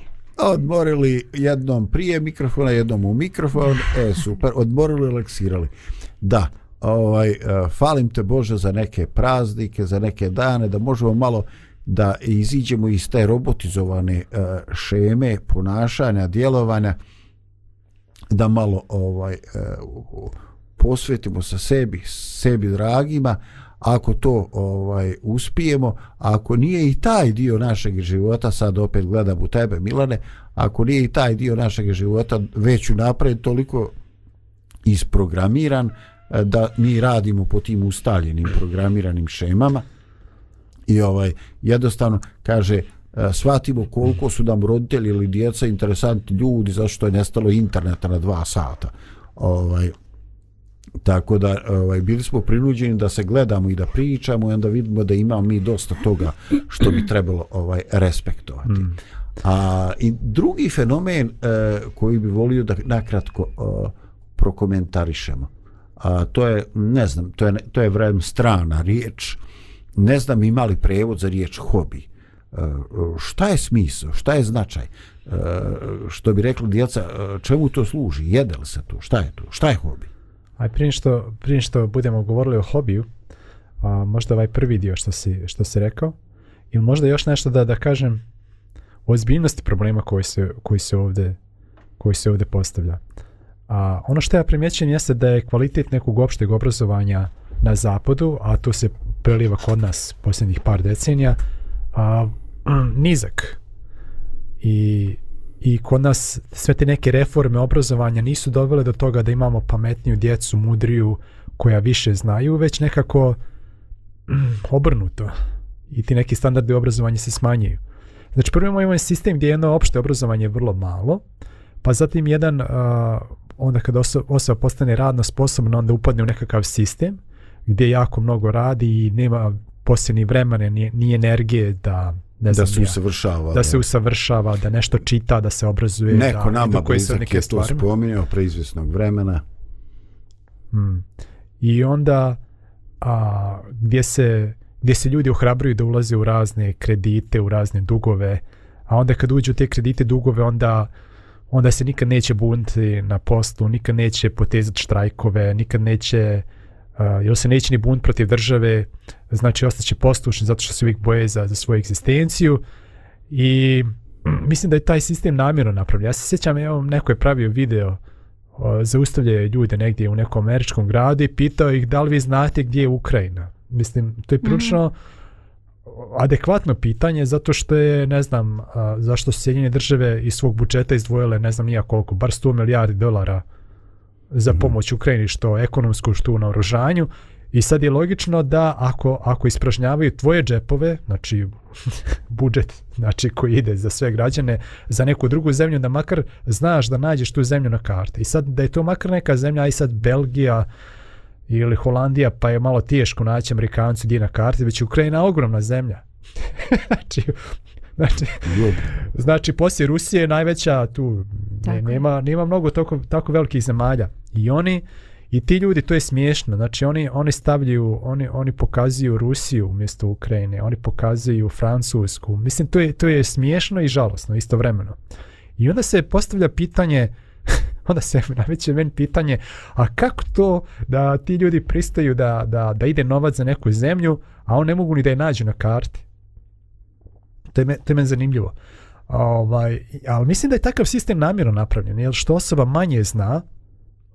odmorili jednom prije mikrofona jednom u mikrofon e super, odmorili, relaksirali da, ovaj, e, falim te Bože za neke praznike za neke dane da možemo malo uh, da iziđemo iz te robotizovane e, šeme ponašanja, djelovanja, da malo ovaj e, posvetimo sa sebi, sebi dragima, ako to ovaj uspijemo, ako nije i taj dio našeg života, sad opet gledam u tebe Milane, ako nije i taj dio našeg života već u napred toliko isprogramiran e, da mi radimo po tim ustaljenim programiranim šemama, i ovaj jednostavno kaže e, shvatimo koliko su nam roditelji ili djeca interesanti ljudi zašto je nestalo interneta na dva sata ovaj tako da ovaj, bili smo prinuđeni da se gledamo i da pričamo i onda vidimo da imamo mi dosta toga što bi trebalo ovaj respektovati hmm. a i drugi fenomen eh, koji bi volio da nakratko eh, prokomentarišemo a to je ne znam to je to je vrem strana riječ eh, ne znam imali prevod za riječ hobi. E, šta je smisao? Šta je značaj? E, što bi rekli djeca, e, čemu to služi? Jede li se to? Šta je to? Šta je hobi? Aj, prije što, prije što budemo govorili o hobiju, a, možda ovaj prvi dio što si, što si rekao, ili možda još nešto da da kažem o ozbiljnosti problema koji se, koji se, ovde, koji se ovde postavlja. A, ono što ja primjećujem jeste da je kvalitet nekog opšteg obrazovanja na zapadu, a tu se priliva kod nas posljednjih par decenija a, nizak i i kod nas sve te neke reforme obrazovanja nisu dovele do toga da imamo pametniju djecu, mudriju koja više znaju, već nekako mm, obrnuto i ti neki standardi obrazovanja se smanjuju znači prvo imamo sistem gdje jedno opšte obrazovanje je vrlo malo pa zatim jedan uh, onda kad osoba postane radno sposobna onda upadne u nekakav sistem gdje jako mnogo radi i nema posljednji vremena ni, ni energije da ne da znam, se ja, usavršava da je. se usavršava, da nešto čita da se obrazuje neko da, nama koji se neke je to spominjao preizvjesnog vremena hmm. i onda a, gdje se gdje se ljudi ohrabruju da ulaze u razne kredite, u razne dugove a onda kad uđu te kredite, dugove onda onda se nikad neće buniti na poslu, nikad neće potezati štrajkove, nikad neće Eh, jer se neće ni bunt protiv države, znači ostaće poslušni zato što se uvijek boje za, za svoju egzistenciju i mislim da je taj sistem namjerno napravljen. Ja se sjećam, evo, neko je pravio video zaustavljaju ljude negdje u nekom američkom gradu i pitao ih da li vi znate gdje je Ukrajina. Mislim, to je mhm. pručno mm. adekvatno pitanje zato što je, ne znam, zašto su Sjedinjene države iz svog budžeta izdvojile, ne znam nija koliko, bar 100 milijardi dolara uh, za mhm. pomoć Ukrajini što ekonomsku što na oružanju i sad je logično da ako ako ispražnjavaju tvoje džepove znači budžet znači koji ide za sve građane za neku drugu zemlju da makar znaš da nađeš tu zemlju na karti i sad da je to makar neka zemlja i sad Belgija ili Holandija pa je malo teško naći Amerikancu gdje na karti već Ukrajina ogromna zemlja znači Znači, znači poslije Rusije je najveća tu, tako. nema, nema mnogo toko, tako velikih zemalja. I oni i ti ljudi to je smiješno. Znači oni oni stavljaju oni oni pokazuju Rusiju umjesto Ukrajine, oni pokazuju Francusku. Mislim to je to je smiješno i žalosno istovremeno. I onda se postavlja pitanje onda se najveće meni pitanje a kako to da ti ljudi pristaju da, da, da ide novac za neku zemlju a on ne mogu ni da je nađu na karti to je, me, to je meni zanimljivo ovaj, ali mislim da je takav sistem namjerno napravljen jer što osoba manje zna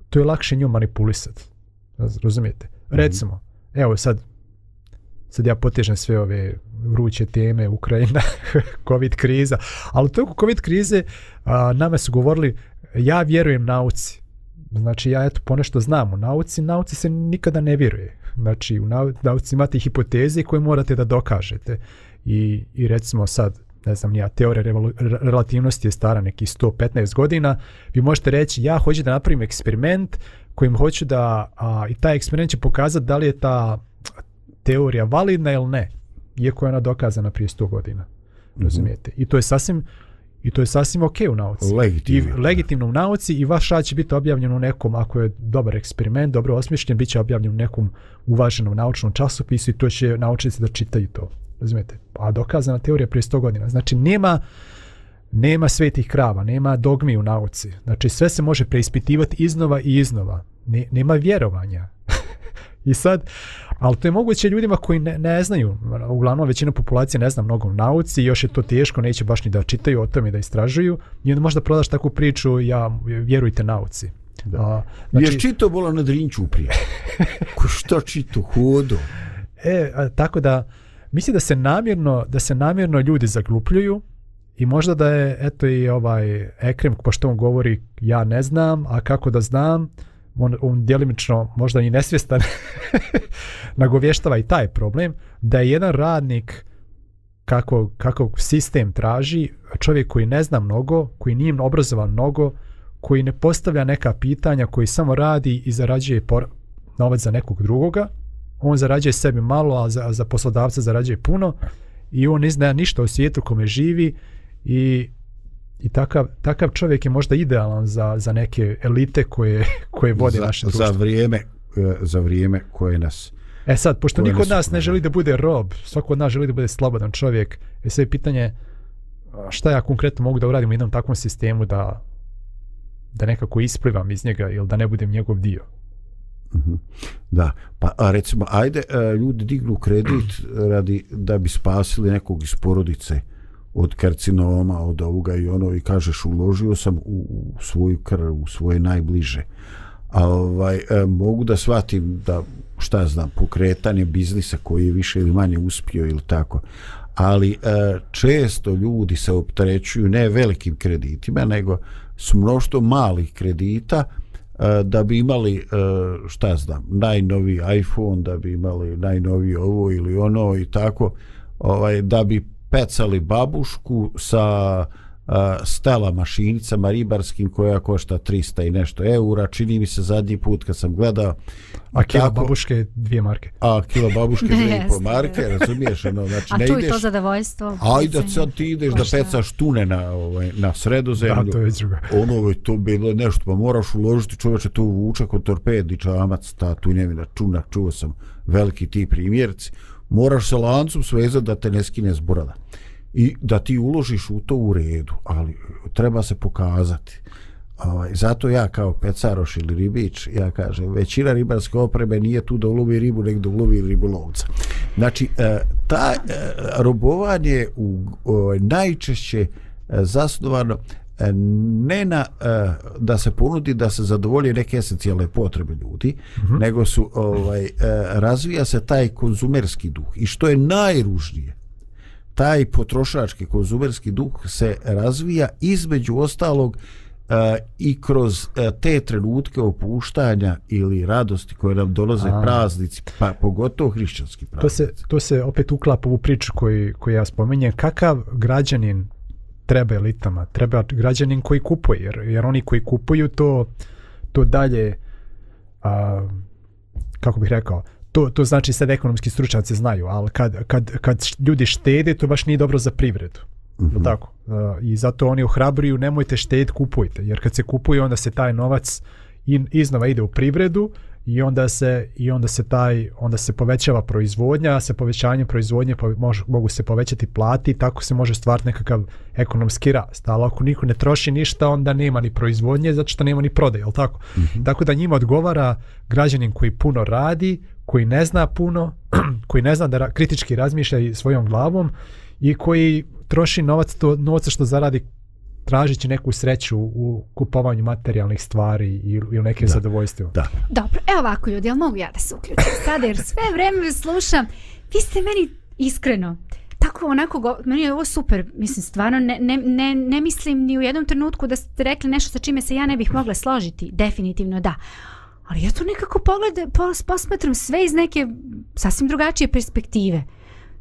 to je lakše njom manipulisati. Razumijete? Mhm. Recimo, mm -hmm. evo sad, sad ja potežem sve ove vruće teme, Ukrajina, COVID kriza, ali toku COVID krize a, nama su govorili, ja vjerujem nauci. Znači, ja eto ponešto znam u nauci, nauci se nikada ne vjeruje. Znači, u nauci imate hipoteze koje morate da dokažete. I, i recimo sad, ne znam nija, teorija relativnosti je stara nekih 115 godina, vi možete reći ja hoću da napravim eksperiment kojim hoću da, a, i taj eksperiment će pokazati da li je ta teorija validna ili ne, iako je ona dokazana prije 100 godina. Mhm. Razumijete? Mm -hmm. I to je sasvim I to je sasvim ok u nauci. Legitimno. I legitimno u nauci i vaš rad će biti objavljen u nekom, ako je dobar eksperiment, dobro osmišljen, bit će objavljen u nekom uvaženom naučnom časopisu i to će naučnici da čitaju to razumijete? A pa dokazana teorija prije 100 godina. Znači, nema nema svetih krava, nema dogmi u nauci. Znači, sve se može preispitivati iznova i iznova. Ne, nema vjerovanja. I sad, ali to je moguće ljudima koji ne, ne znaju, uglavnom većina populacije ne zna mnogo u nauci, još je to teško, neće baš ni da čitaju o tome i da istražuju, i onda možda prodaš takvu priču, ja, vjerujte nauci. Da. A, znači, Jer čito bolo na drinču prije. Ko što čito, hodo. E, a, tako da, mislim da se namjerno da se namjerno ljudi zaglupljuju i možda da je eto i ovaj Ekrem pošto on govori ja ne znam, a kako da znam, on, on djelimično možda i nesvjestan nagovještava i taj problem da je jedan radnik kako, kako sistem traži čovjek koji ne zna mnogo koji nije obrazovan mnogo koji ne postavlja neka pitanja koji samo radi i zarađuje por novac za nekog drugoga on zarađuje sebi malo, a za, za poslodavca zarađuje puno i on ne zna ništa o svijetu kome živi i, i takav, takav čovjek je možda idealan za, za neke elite koje, koje vode za, naše društvo. Za vrijeme, e, za vrijeme koje nas... E sad, pošto niko od nas ne želi da bude rob, svako od nas želi da bude slobodan čovjek, e je sve pitanje šta ja konkretno mogu da uradim u jednom takvom sistemu da, da nekako isplivam iz njega ili da ne budem njegov dio. Mhm. Da, pa a recimo, ajde, a, e, ljudi dignu kredit radi da bi spasili nekog iz porodice od karcinoma, od ovoga i ono i kažeš uložio sam u, u svoju krv, u svoje najbliže. A, ovaj, a, e, mogu da shvatim da, šta znam, pokretanje biznisa koji je više ili manje uspio ili tako, ali a, e, često ljudi se optrećuju ne velikim kreditima, nego s mnoštom malih kredita, a, E, da bi imali e, šta znam najnovi iPhone da bi imali najnovi ovo ili ono i tako ovaj da bi pecali babušku sa uh, stela mašinicama ribarskim koja košta 300 i nešto eura. Čini mi se zadnji put kad sam gledao... A kilo tako, babuške dvije marke. A kilo babuške dvije i po marke, razumiješ? Ono, znači, a ne tu ideš, i to zadovoljstvo. Ajde, sad ti ideš košta. da pecaš tune na, ovaj, na sredozemlju. Da, to je druga. Ono je to bilo nešto, pa moraš uložiti čovječe tu vuča kod torpedi, čamac, ta tunjevina, čunak, čuo sam veliki ti primjerci. Moraš se lancom svezati da te ne skine zborada. borada i da ti uložiš u to u redu, ali treba se pokazati. Ovaj, zato ja kao pecaroš ili ribič, ja kažem, većina ribarske opreme nije tu da ulovi ribu, nek da ulovi ribu lovca. Znači, e, ta e, robovanje u, ovaj, najčešće e, zasnovano ne na da se ponudi da se zadovolje neke esencijalne potrebe ljudi uh mhm. -huh. nego su ovaj razvija se taj konzumerski duh i što je najružnije taj potrošački konzumerski duh se razvija između ostalog e, i kroz e, te trenutke opuštanja ili radosti koje nam dolaze A. praznici, pa pogotovo hrišćanski praznici. To se, to se opet uklapa u priču koju, koju ja spominjem. Kakav građanin treba elitama? Treba građanin koji kupuje, jer, jer oni koji kupuju to, to dalje, a, kako bih rekao, to, to znači sad ekonomski stručnjaci znaju, ali kad, kad, kad ljudi štede, to baš nije dobro za privredu. Mm -hmm. tako? E, I zato oni ohrabruju, nemojte štediti, kupujte. Jer kad se kupuje, onda se taj novac in, iznova ide u privredu i onda se i onda se taj onda se povećava proizvodnja, a se povećanjem proizvodnje pa mož, mogu se povećati plati, tako se može stvarati nekakav ekonomski rast. Ali ako niko ne troši ništa, onda nema ni proizvodnje, zato što nema ni prodaje, tako? Mm -hmm. Tako da njima odgovara građanin koji puno radi, koji ne zna puno, koji ne zna da kritički razmišlja svojom glavom i koji troši novac to novca što zaradi tražići neku sreću u kupovanju materijalnih stvari ili neke zadovoljstva. Da. Dobro, evo ovako ljudi, jel mogu ja da se uključim sada jer sve vreme slušam, vi ste meni iskreno tako onako, go, meni je ovo super, mislim stvarno ne, ne, ne, ne mislim ni u jednom trenutku da ste rekli nešto sa čime se ja ne bih mogla složiti, definitivno da. Ali ja to nekako poglede, pos, pa posmatram sve iz neke sasvim drugačije perspektive.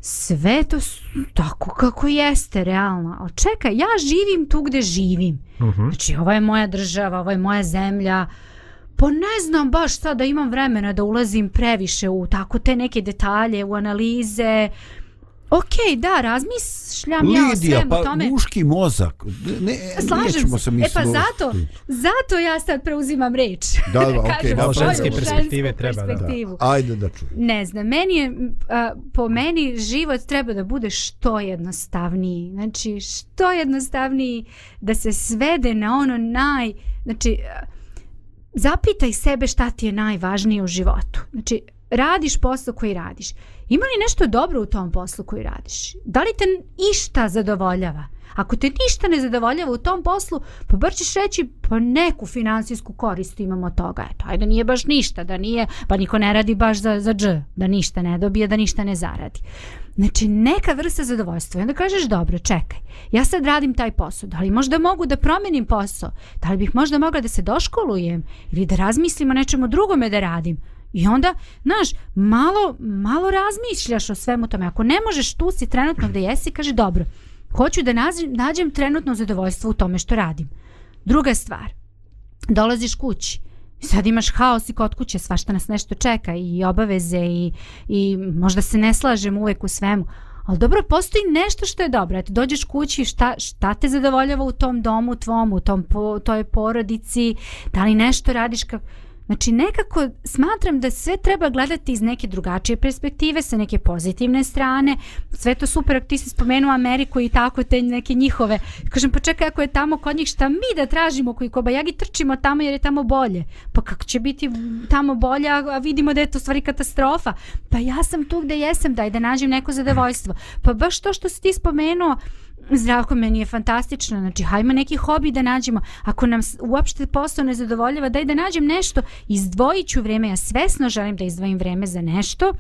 Sve to tako kako jeste, realno. Ali čekaj, ja živim tu gde živim. Uh mhm. -huh. Znači, ovo je moja država, ovo je moja zemlja. Po ne znam baš šta da imam vremena da ulazim previše u tako te neke detalje, u analize. Uh, Ok, da, razmišljam Lidija, ja o svemu pa, tome. Lidija, pa muški mozak. Ne, Slažem se. Mi e pa zato, zato ja sad preuzimam reč. Da, da, ok. da, ženske, ženske perspektive treba perspektivu. da. Ajde da ču. Ne znam, meni je, a, po meni život treba da bude što jednostavniji. Znači, što jednostavniji da se svede na ono naj... Znači, a, zapitaj sebe šta ti je najvažnije u životu. Znači, radiš posao koji radiš, ima li nešto dobro u tom poslu koji radiš? Da li te išta zadovoljava? Ako te ništa ne zadovoljava u tom poslu, pa bar ćeš reći pa neku finansijsku korist imamo od toga. Eto, ajde, nije baš ništa, da nije, pa niko ne radi baš za, za dž, da ništa ne dobije, da ništa ne zaradi. Znači, neka vrsta zadovoljstva. I onda kažeš, dobro, čekaj, ja sad radim taj posao, da li možda mogu da promenim posao? Da li bih možda mogla da se doškolujem ili da razmislim o nečemu drugome da radim? I onda, znaš, malo, malo razmišljaš o svemu tome. Ako ne možeš, tu si trenutno gde jesi, kaže, dobro, hoću da nađem, nađem trenutno zadovoljstvo u tome što radim. Druga stvar, dolaziš kući, sad imaš haos i kod kuće, svašta nas nešto čeka i obaveze i, i možda se ne slažem uvek u svemu. Ali dobro, postoji nešto što je dobro. Eto, dođeš kući, šta, šta te zadovoljava u tom domu, u tvom, u tom, po, toj porodici, da li nešto radiš kako... Znači nekako smatram da sve treba gledati iz neke drugačije perspektive, sa neke pozitivne strane. Sve to super, ako ti si spomenuo Ameriku i tako te neke njihove. Kažem, pa čekaj ako je tamo kod njih šta mi da tražimo koji koba, ja trčimo tamo jer je tamo bolje. Pa kako će biti tamo bolje, a vidimo da je to stvari katastrofa. Pa ja sam tu gde jesam, daj da nađem neko zadovoljstvo. Pa baš to što si ti spomenuo, uh, Zdravko, meni je fantastično. Znači, hajmo neki hobi da nađemo. Ako nam uopšte posao ne zadovoljava, daj da nađem nešto. Izdvojit ću vreme. Ja svesno želim da izdvojim vreme za nešto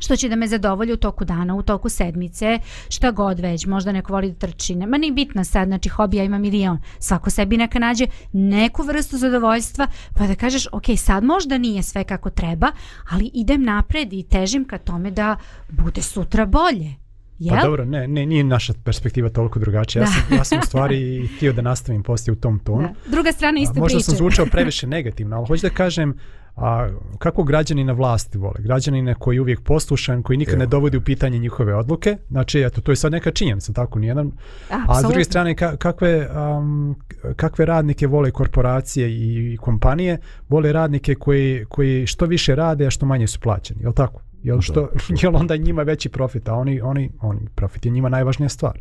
što će da me zadovolju u toku dana, u toku sedmice, šta god već, možda neko voli da trči, nema ni bitno sad, znači hobija ima milion, svako sebi neka nađe neku vrstu zadovoljstva, pa da kažeš, ok, sad možda nije sve kako treba, ali idem napred i težim ka tome da bude sutra bolje. Pa Jel? dobro, ne, ne, nije naša perspektiva toliko drugačija. Ja sam, ja sam u stvari htio da nastavim poslije u tom tonu. Da. Druga strana iste priče. Možda sam zvučao previše negativno, ali hoću da kažem a, kako građani na vlasti vole. Građanine koji je uvijek poslušan, koji nikad Evo. ne dovodi u pitanje njihove odluke. Znači, eto, to je sad neka činjenica, tako nijedan. A, a s druge strane, ka, kakve, um, kakve radnike vole korporacije i, i kompanije, vole radnike koji, koji što više rade, a što manje su plaćeni. Je li tako? jel što jel onda njima veći profit a oni oni oni profit je njima najvažnija stvar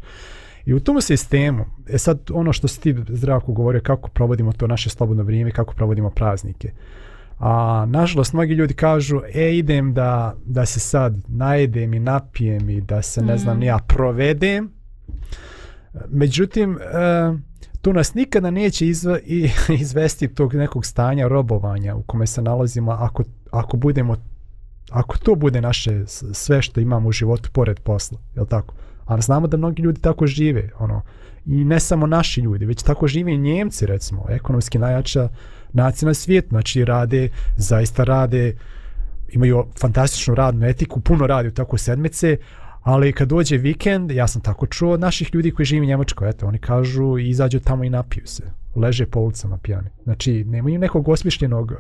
i u tom sistemu e sad ono što si ti zdravko govorio kako provodimo to naše slobodno vrijeme kako provodimo praznike a nažalost mnogi ljudi kažu e idem da, da se sad najedem i napijem i da se ne znam mhm. ja provedem međutim e, tu nas nikada neće izva, i, izvesti tog nekog stanja robovanja u kome se nalazimo ako, ako budemo ako to bude naše sve što imamo u životu pored posla, je li tako? A znamo da mnogi ljudi tako žive, ono, i ne samo naši ljudi, već tako žive i njemci, recimo, ekonomski najjača nacija na svijetu, znači rade, zaista rade, imaju fantastičnu radnu etiku, puno radi u tako sedmice, Ali kad dođe vikend, ja sam tako čuo naših ljudi koji živi u Njemačkoj, eto, oni kažu izađu tamo i napiju se. Leže po ulicama pijani. Znači, nema im nekog osmišljenog,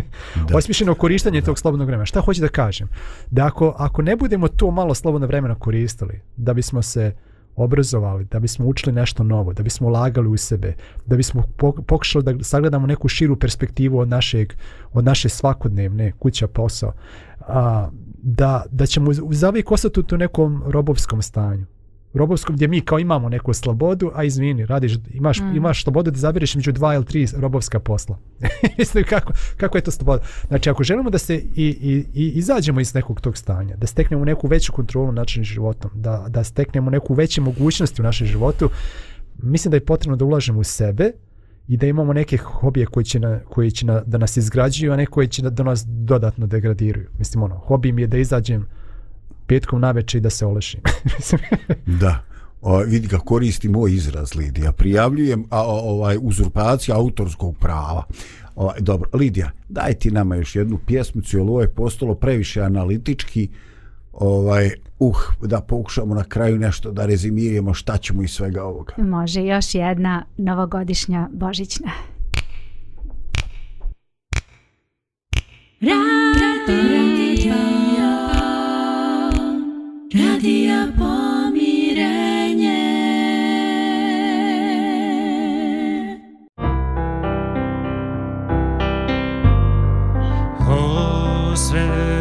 osmišljenog korištanja tog slobodnog vremena. Šta hoću da kažem? Da ako, ako ne budemo to malo slobodno vremena koristili, da bismo se obrazovali, da bismo učili nešto novo, da bismo lagali u sebe, da bismo pokušali da sagledamo neku širu perspektivu od, našeg, od naše svakodnevne kuća posao, a, da, da ćemo zavijek ostati u to nekom robovskom stanju. Robovskom gdje mi kao imamo neku slobodu, a izvini, radiš, imaš, mm. imaš slobodu da zaviriš među dva ili tri robovska posla. Mislim, kako, kako je to sloboda? Znači, ako želimo da se i, i, i izađemo iz nekog tog stanja, da steknemo neku veću kontrolu našim životom, da, da steknemo neku veću mogućnost u našem životu, mislim da je potrebno da ulažemo u sebe, mm i da imamo neke hobije koje će, na, koje će na, da nas izgrađuju, a ne koje će na, da nas dodatno degradiraju. Mislim, ono, hobi mi je da izađem petkom na večer i da se olešim. da. O, vidi ga, koristi moj ovaj izraz, Lidija. Prijavljujem a, o, ovaj, uzurpaciju autorskog prava. O, ovaj, dobro, Lidija, daj ti nama još jednu pjesmicu, jer ovo je postalo previše analitički. Uh, ovaj, uh, da pokušamo na kraju nešto da rezimirimo šta ćemo iz svega ovoga. Može još jedna novogodišnja božićna. Radio, radio, radio pomirenje. O, sve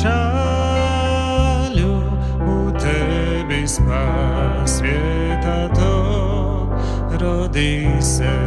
šalju u tebi spas svijeta to rodi se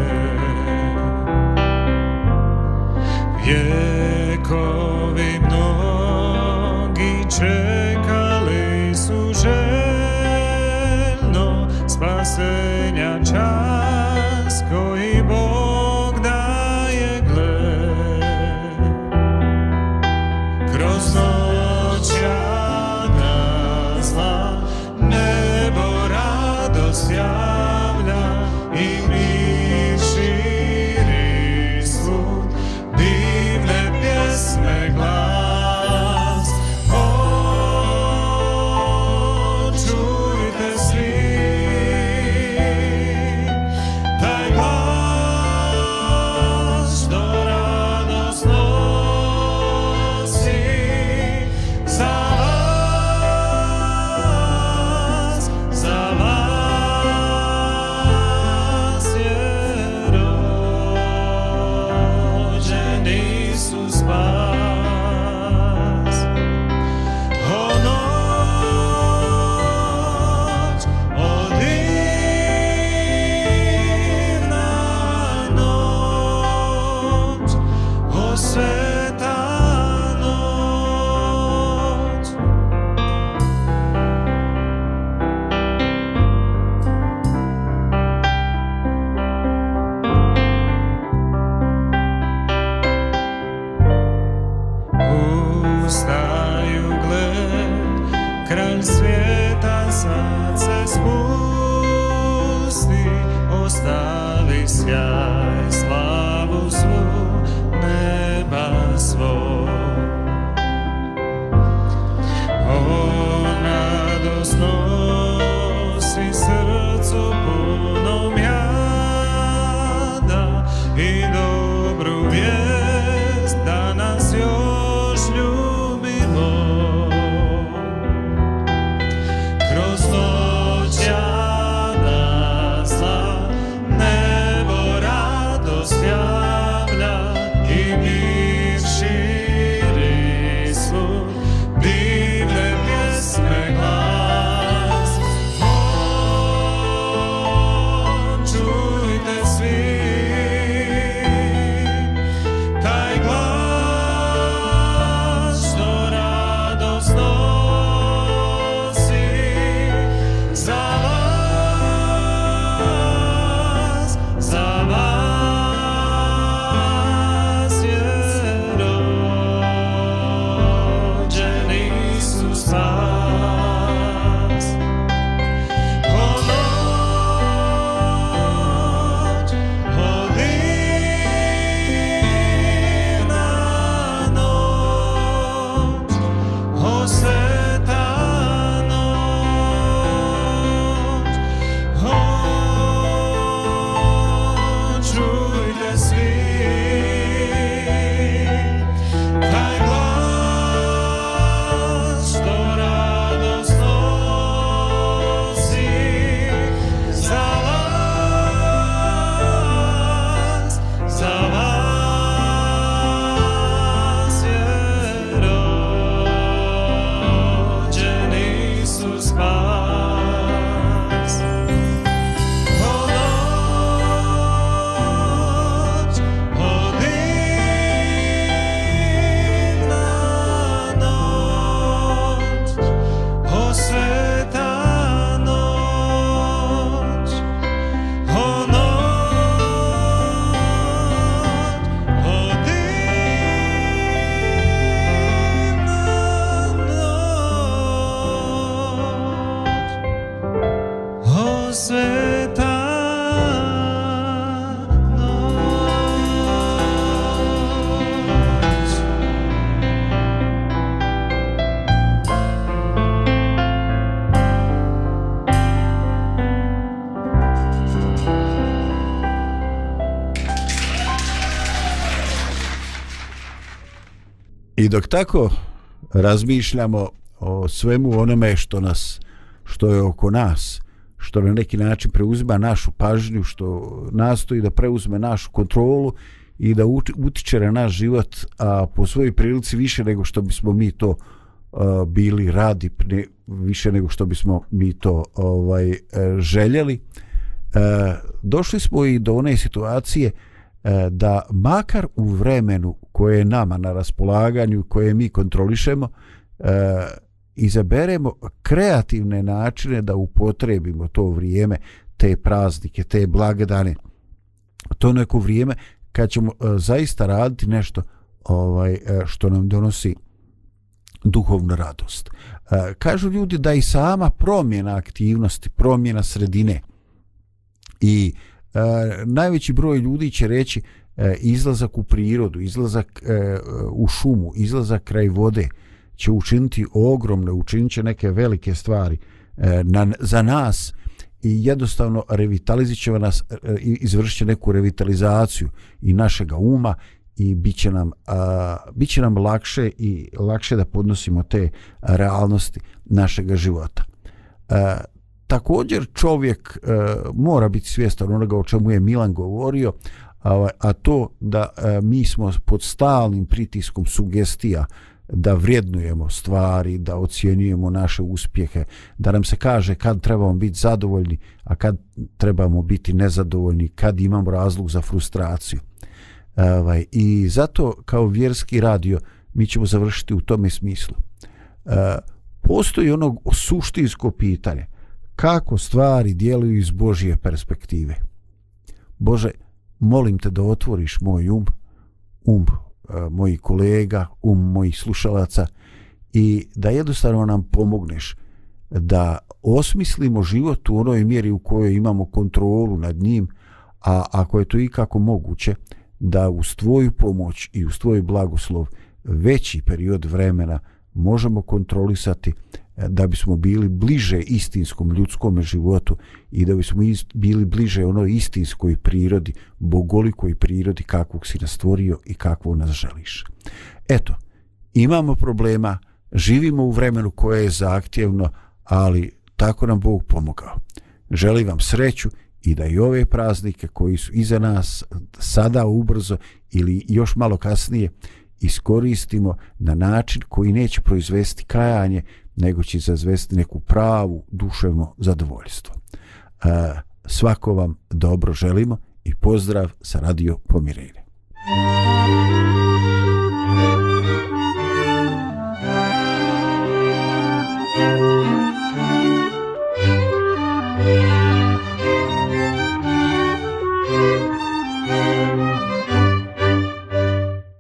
sveta I dok tako razmišljamo o svemu onome što nas što je oko nas, što na neki način preuzima našu pažnju, što nastoji da preuzme našu kontrolu i da utiče na naš život a po svojoj prilici više nego što bismo mi to uh, bili radi više nego što bismo mi to ovaj e, željeli. E, došli smo i do one situacije e, da makar u vremenu koje je nama na raspolaganju, koje mi kontrolišemo, izaberemo kreativne načine da upotrebimo to vrijeme, te praznike, te blagdane, to neko vrijeme kad ćemo e, zaista raditi nešto ovaj e, što nam donosi duhovnu radost. E, kažu ljudi da i sama promjena aktivnosti, promjena sredine i najveći broj ljudi će reći izlazak u prirodu, izlazak u šumu, izlazak kraj vode, će učiniti ogromne, učinit će neke velike stvari e, na, za nas i jednostavno revitalizit će nas, e, izvršit će neku revitalizaciju i našega uma i bit će nam, a, bit će nam lakše i lakše da podnosimo te realnosti našega života. E, također čovjek e, mora biti svjestan onoga o čemu je Milan govorio, a, a to da e, mi smo pod stalnim pritiskom sugestija, da vrijednujemo stvari, da ocjenjujemo naše uspjehe, da nam se kaže kad trebamo biti zadovoljni, a kad trebamo biti nezadovoljni, kad imamo razlog za frustraciju. Ovaj, I zato kao vjerski radio mi ćemo završiti u tome smislu. E, postoji ono suštinsko pitanje kako stvari djeluju iz Božje perspektive. Bože, molim te da otvoriš moj um, um Eh, mojih kolega, um mojih slušalaca i da jednostavno nam pomogneš da osmislimo život u onoj mjeri u kojoj imamo kontrolu nad njim, a ako je to ikako moguće, da uz tvoju pomoć i uz tvoj blagoslov veći period vremena možemo kontrolisati, da bismo bili bliže istinskom ljudskom životu i da bismo ist, bili bliže onoj istinskoj prirodi, bogolikoj prirodi kakvog si nas stvorio i kakvo nas želiš. Eto, imamo problema, živimo u vremenu koje je zahtjevno, ali tako nam Bog pomogao. Želim vam sreću i da i ove praznike koji su iza nas sada ubrzo ili još malo kasnije iskoristimo na način koji neće proizvesti kajanje, nego će zazvesti neku pravu duševno zadovoljstvo. E, svako vam dobro želimo i pozdrav sa Radio Pomirenje. Muzika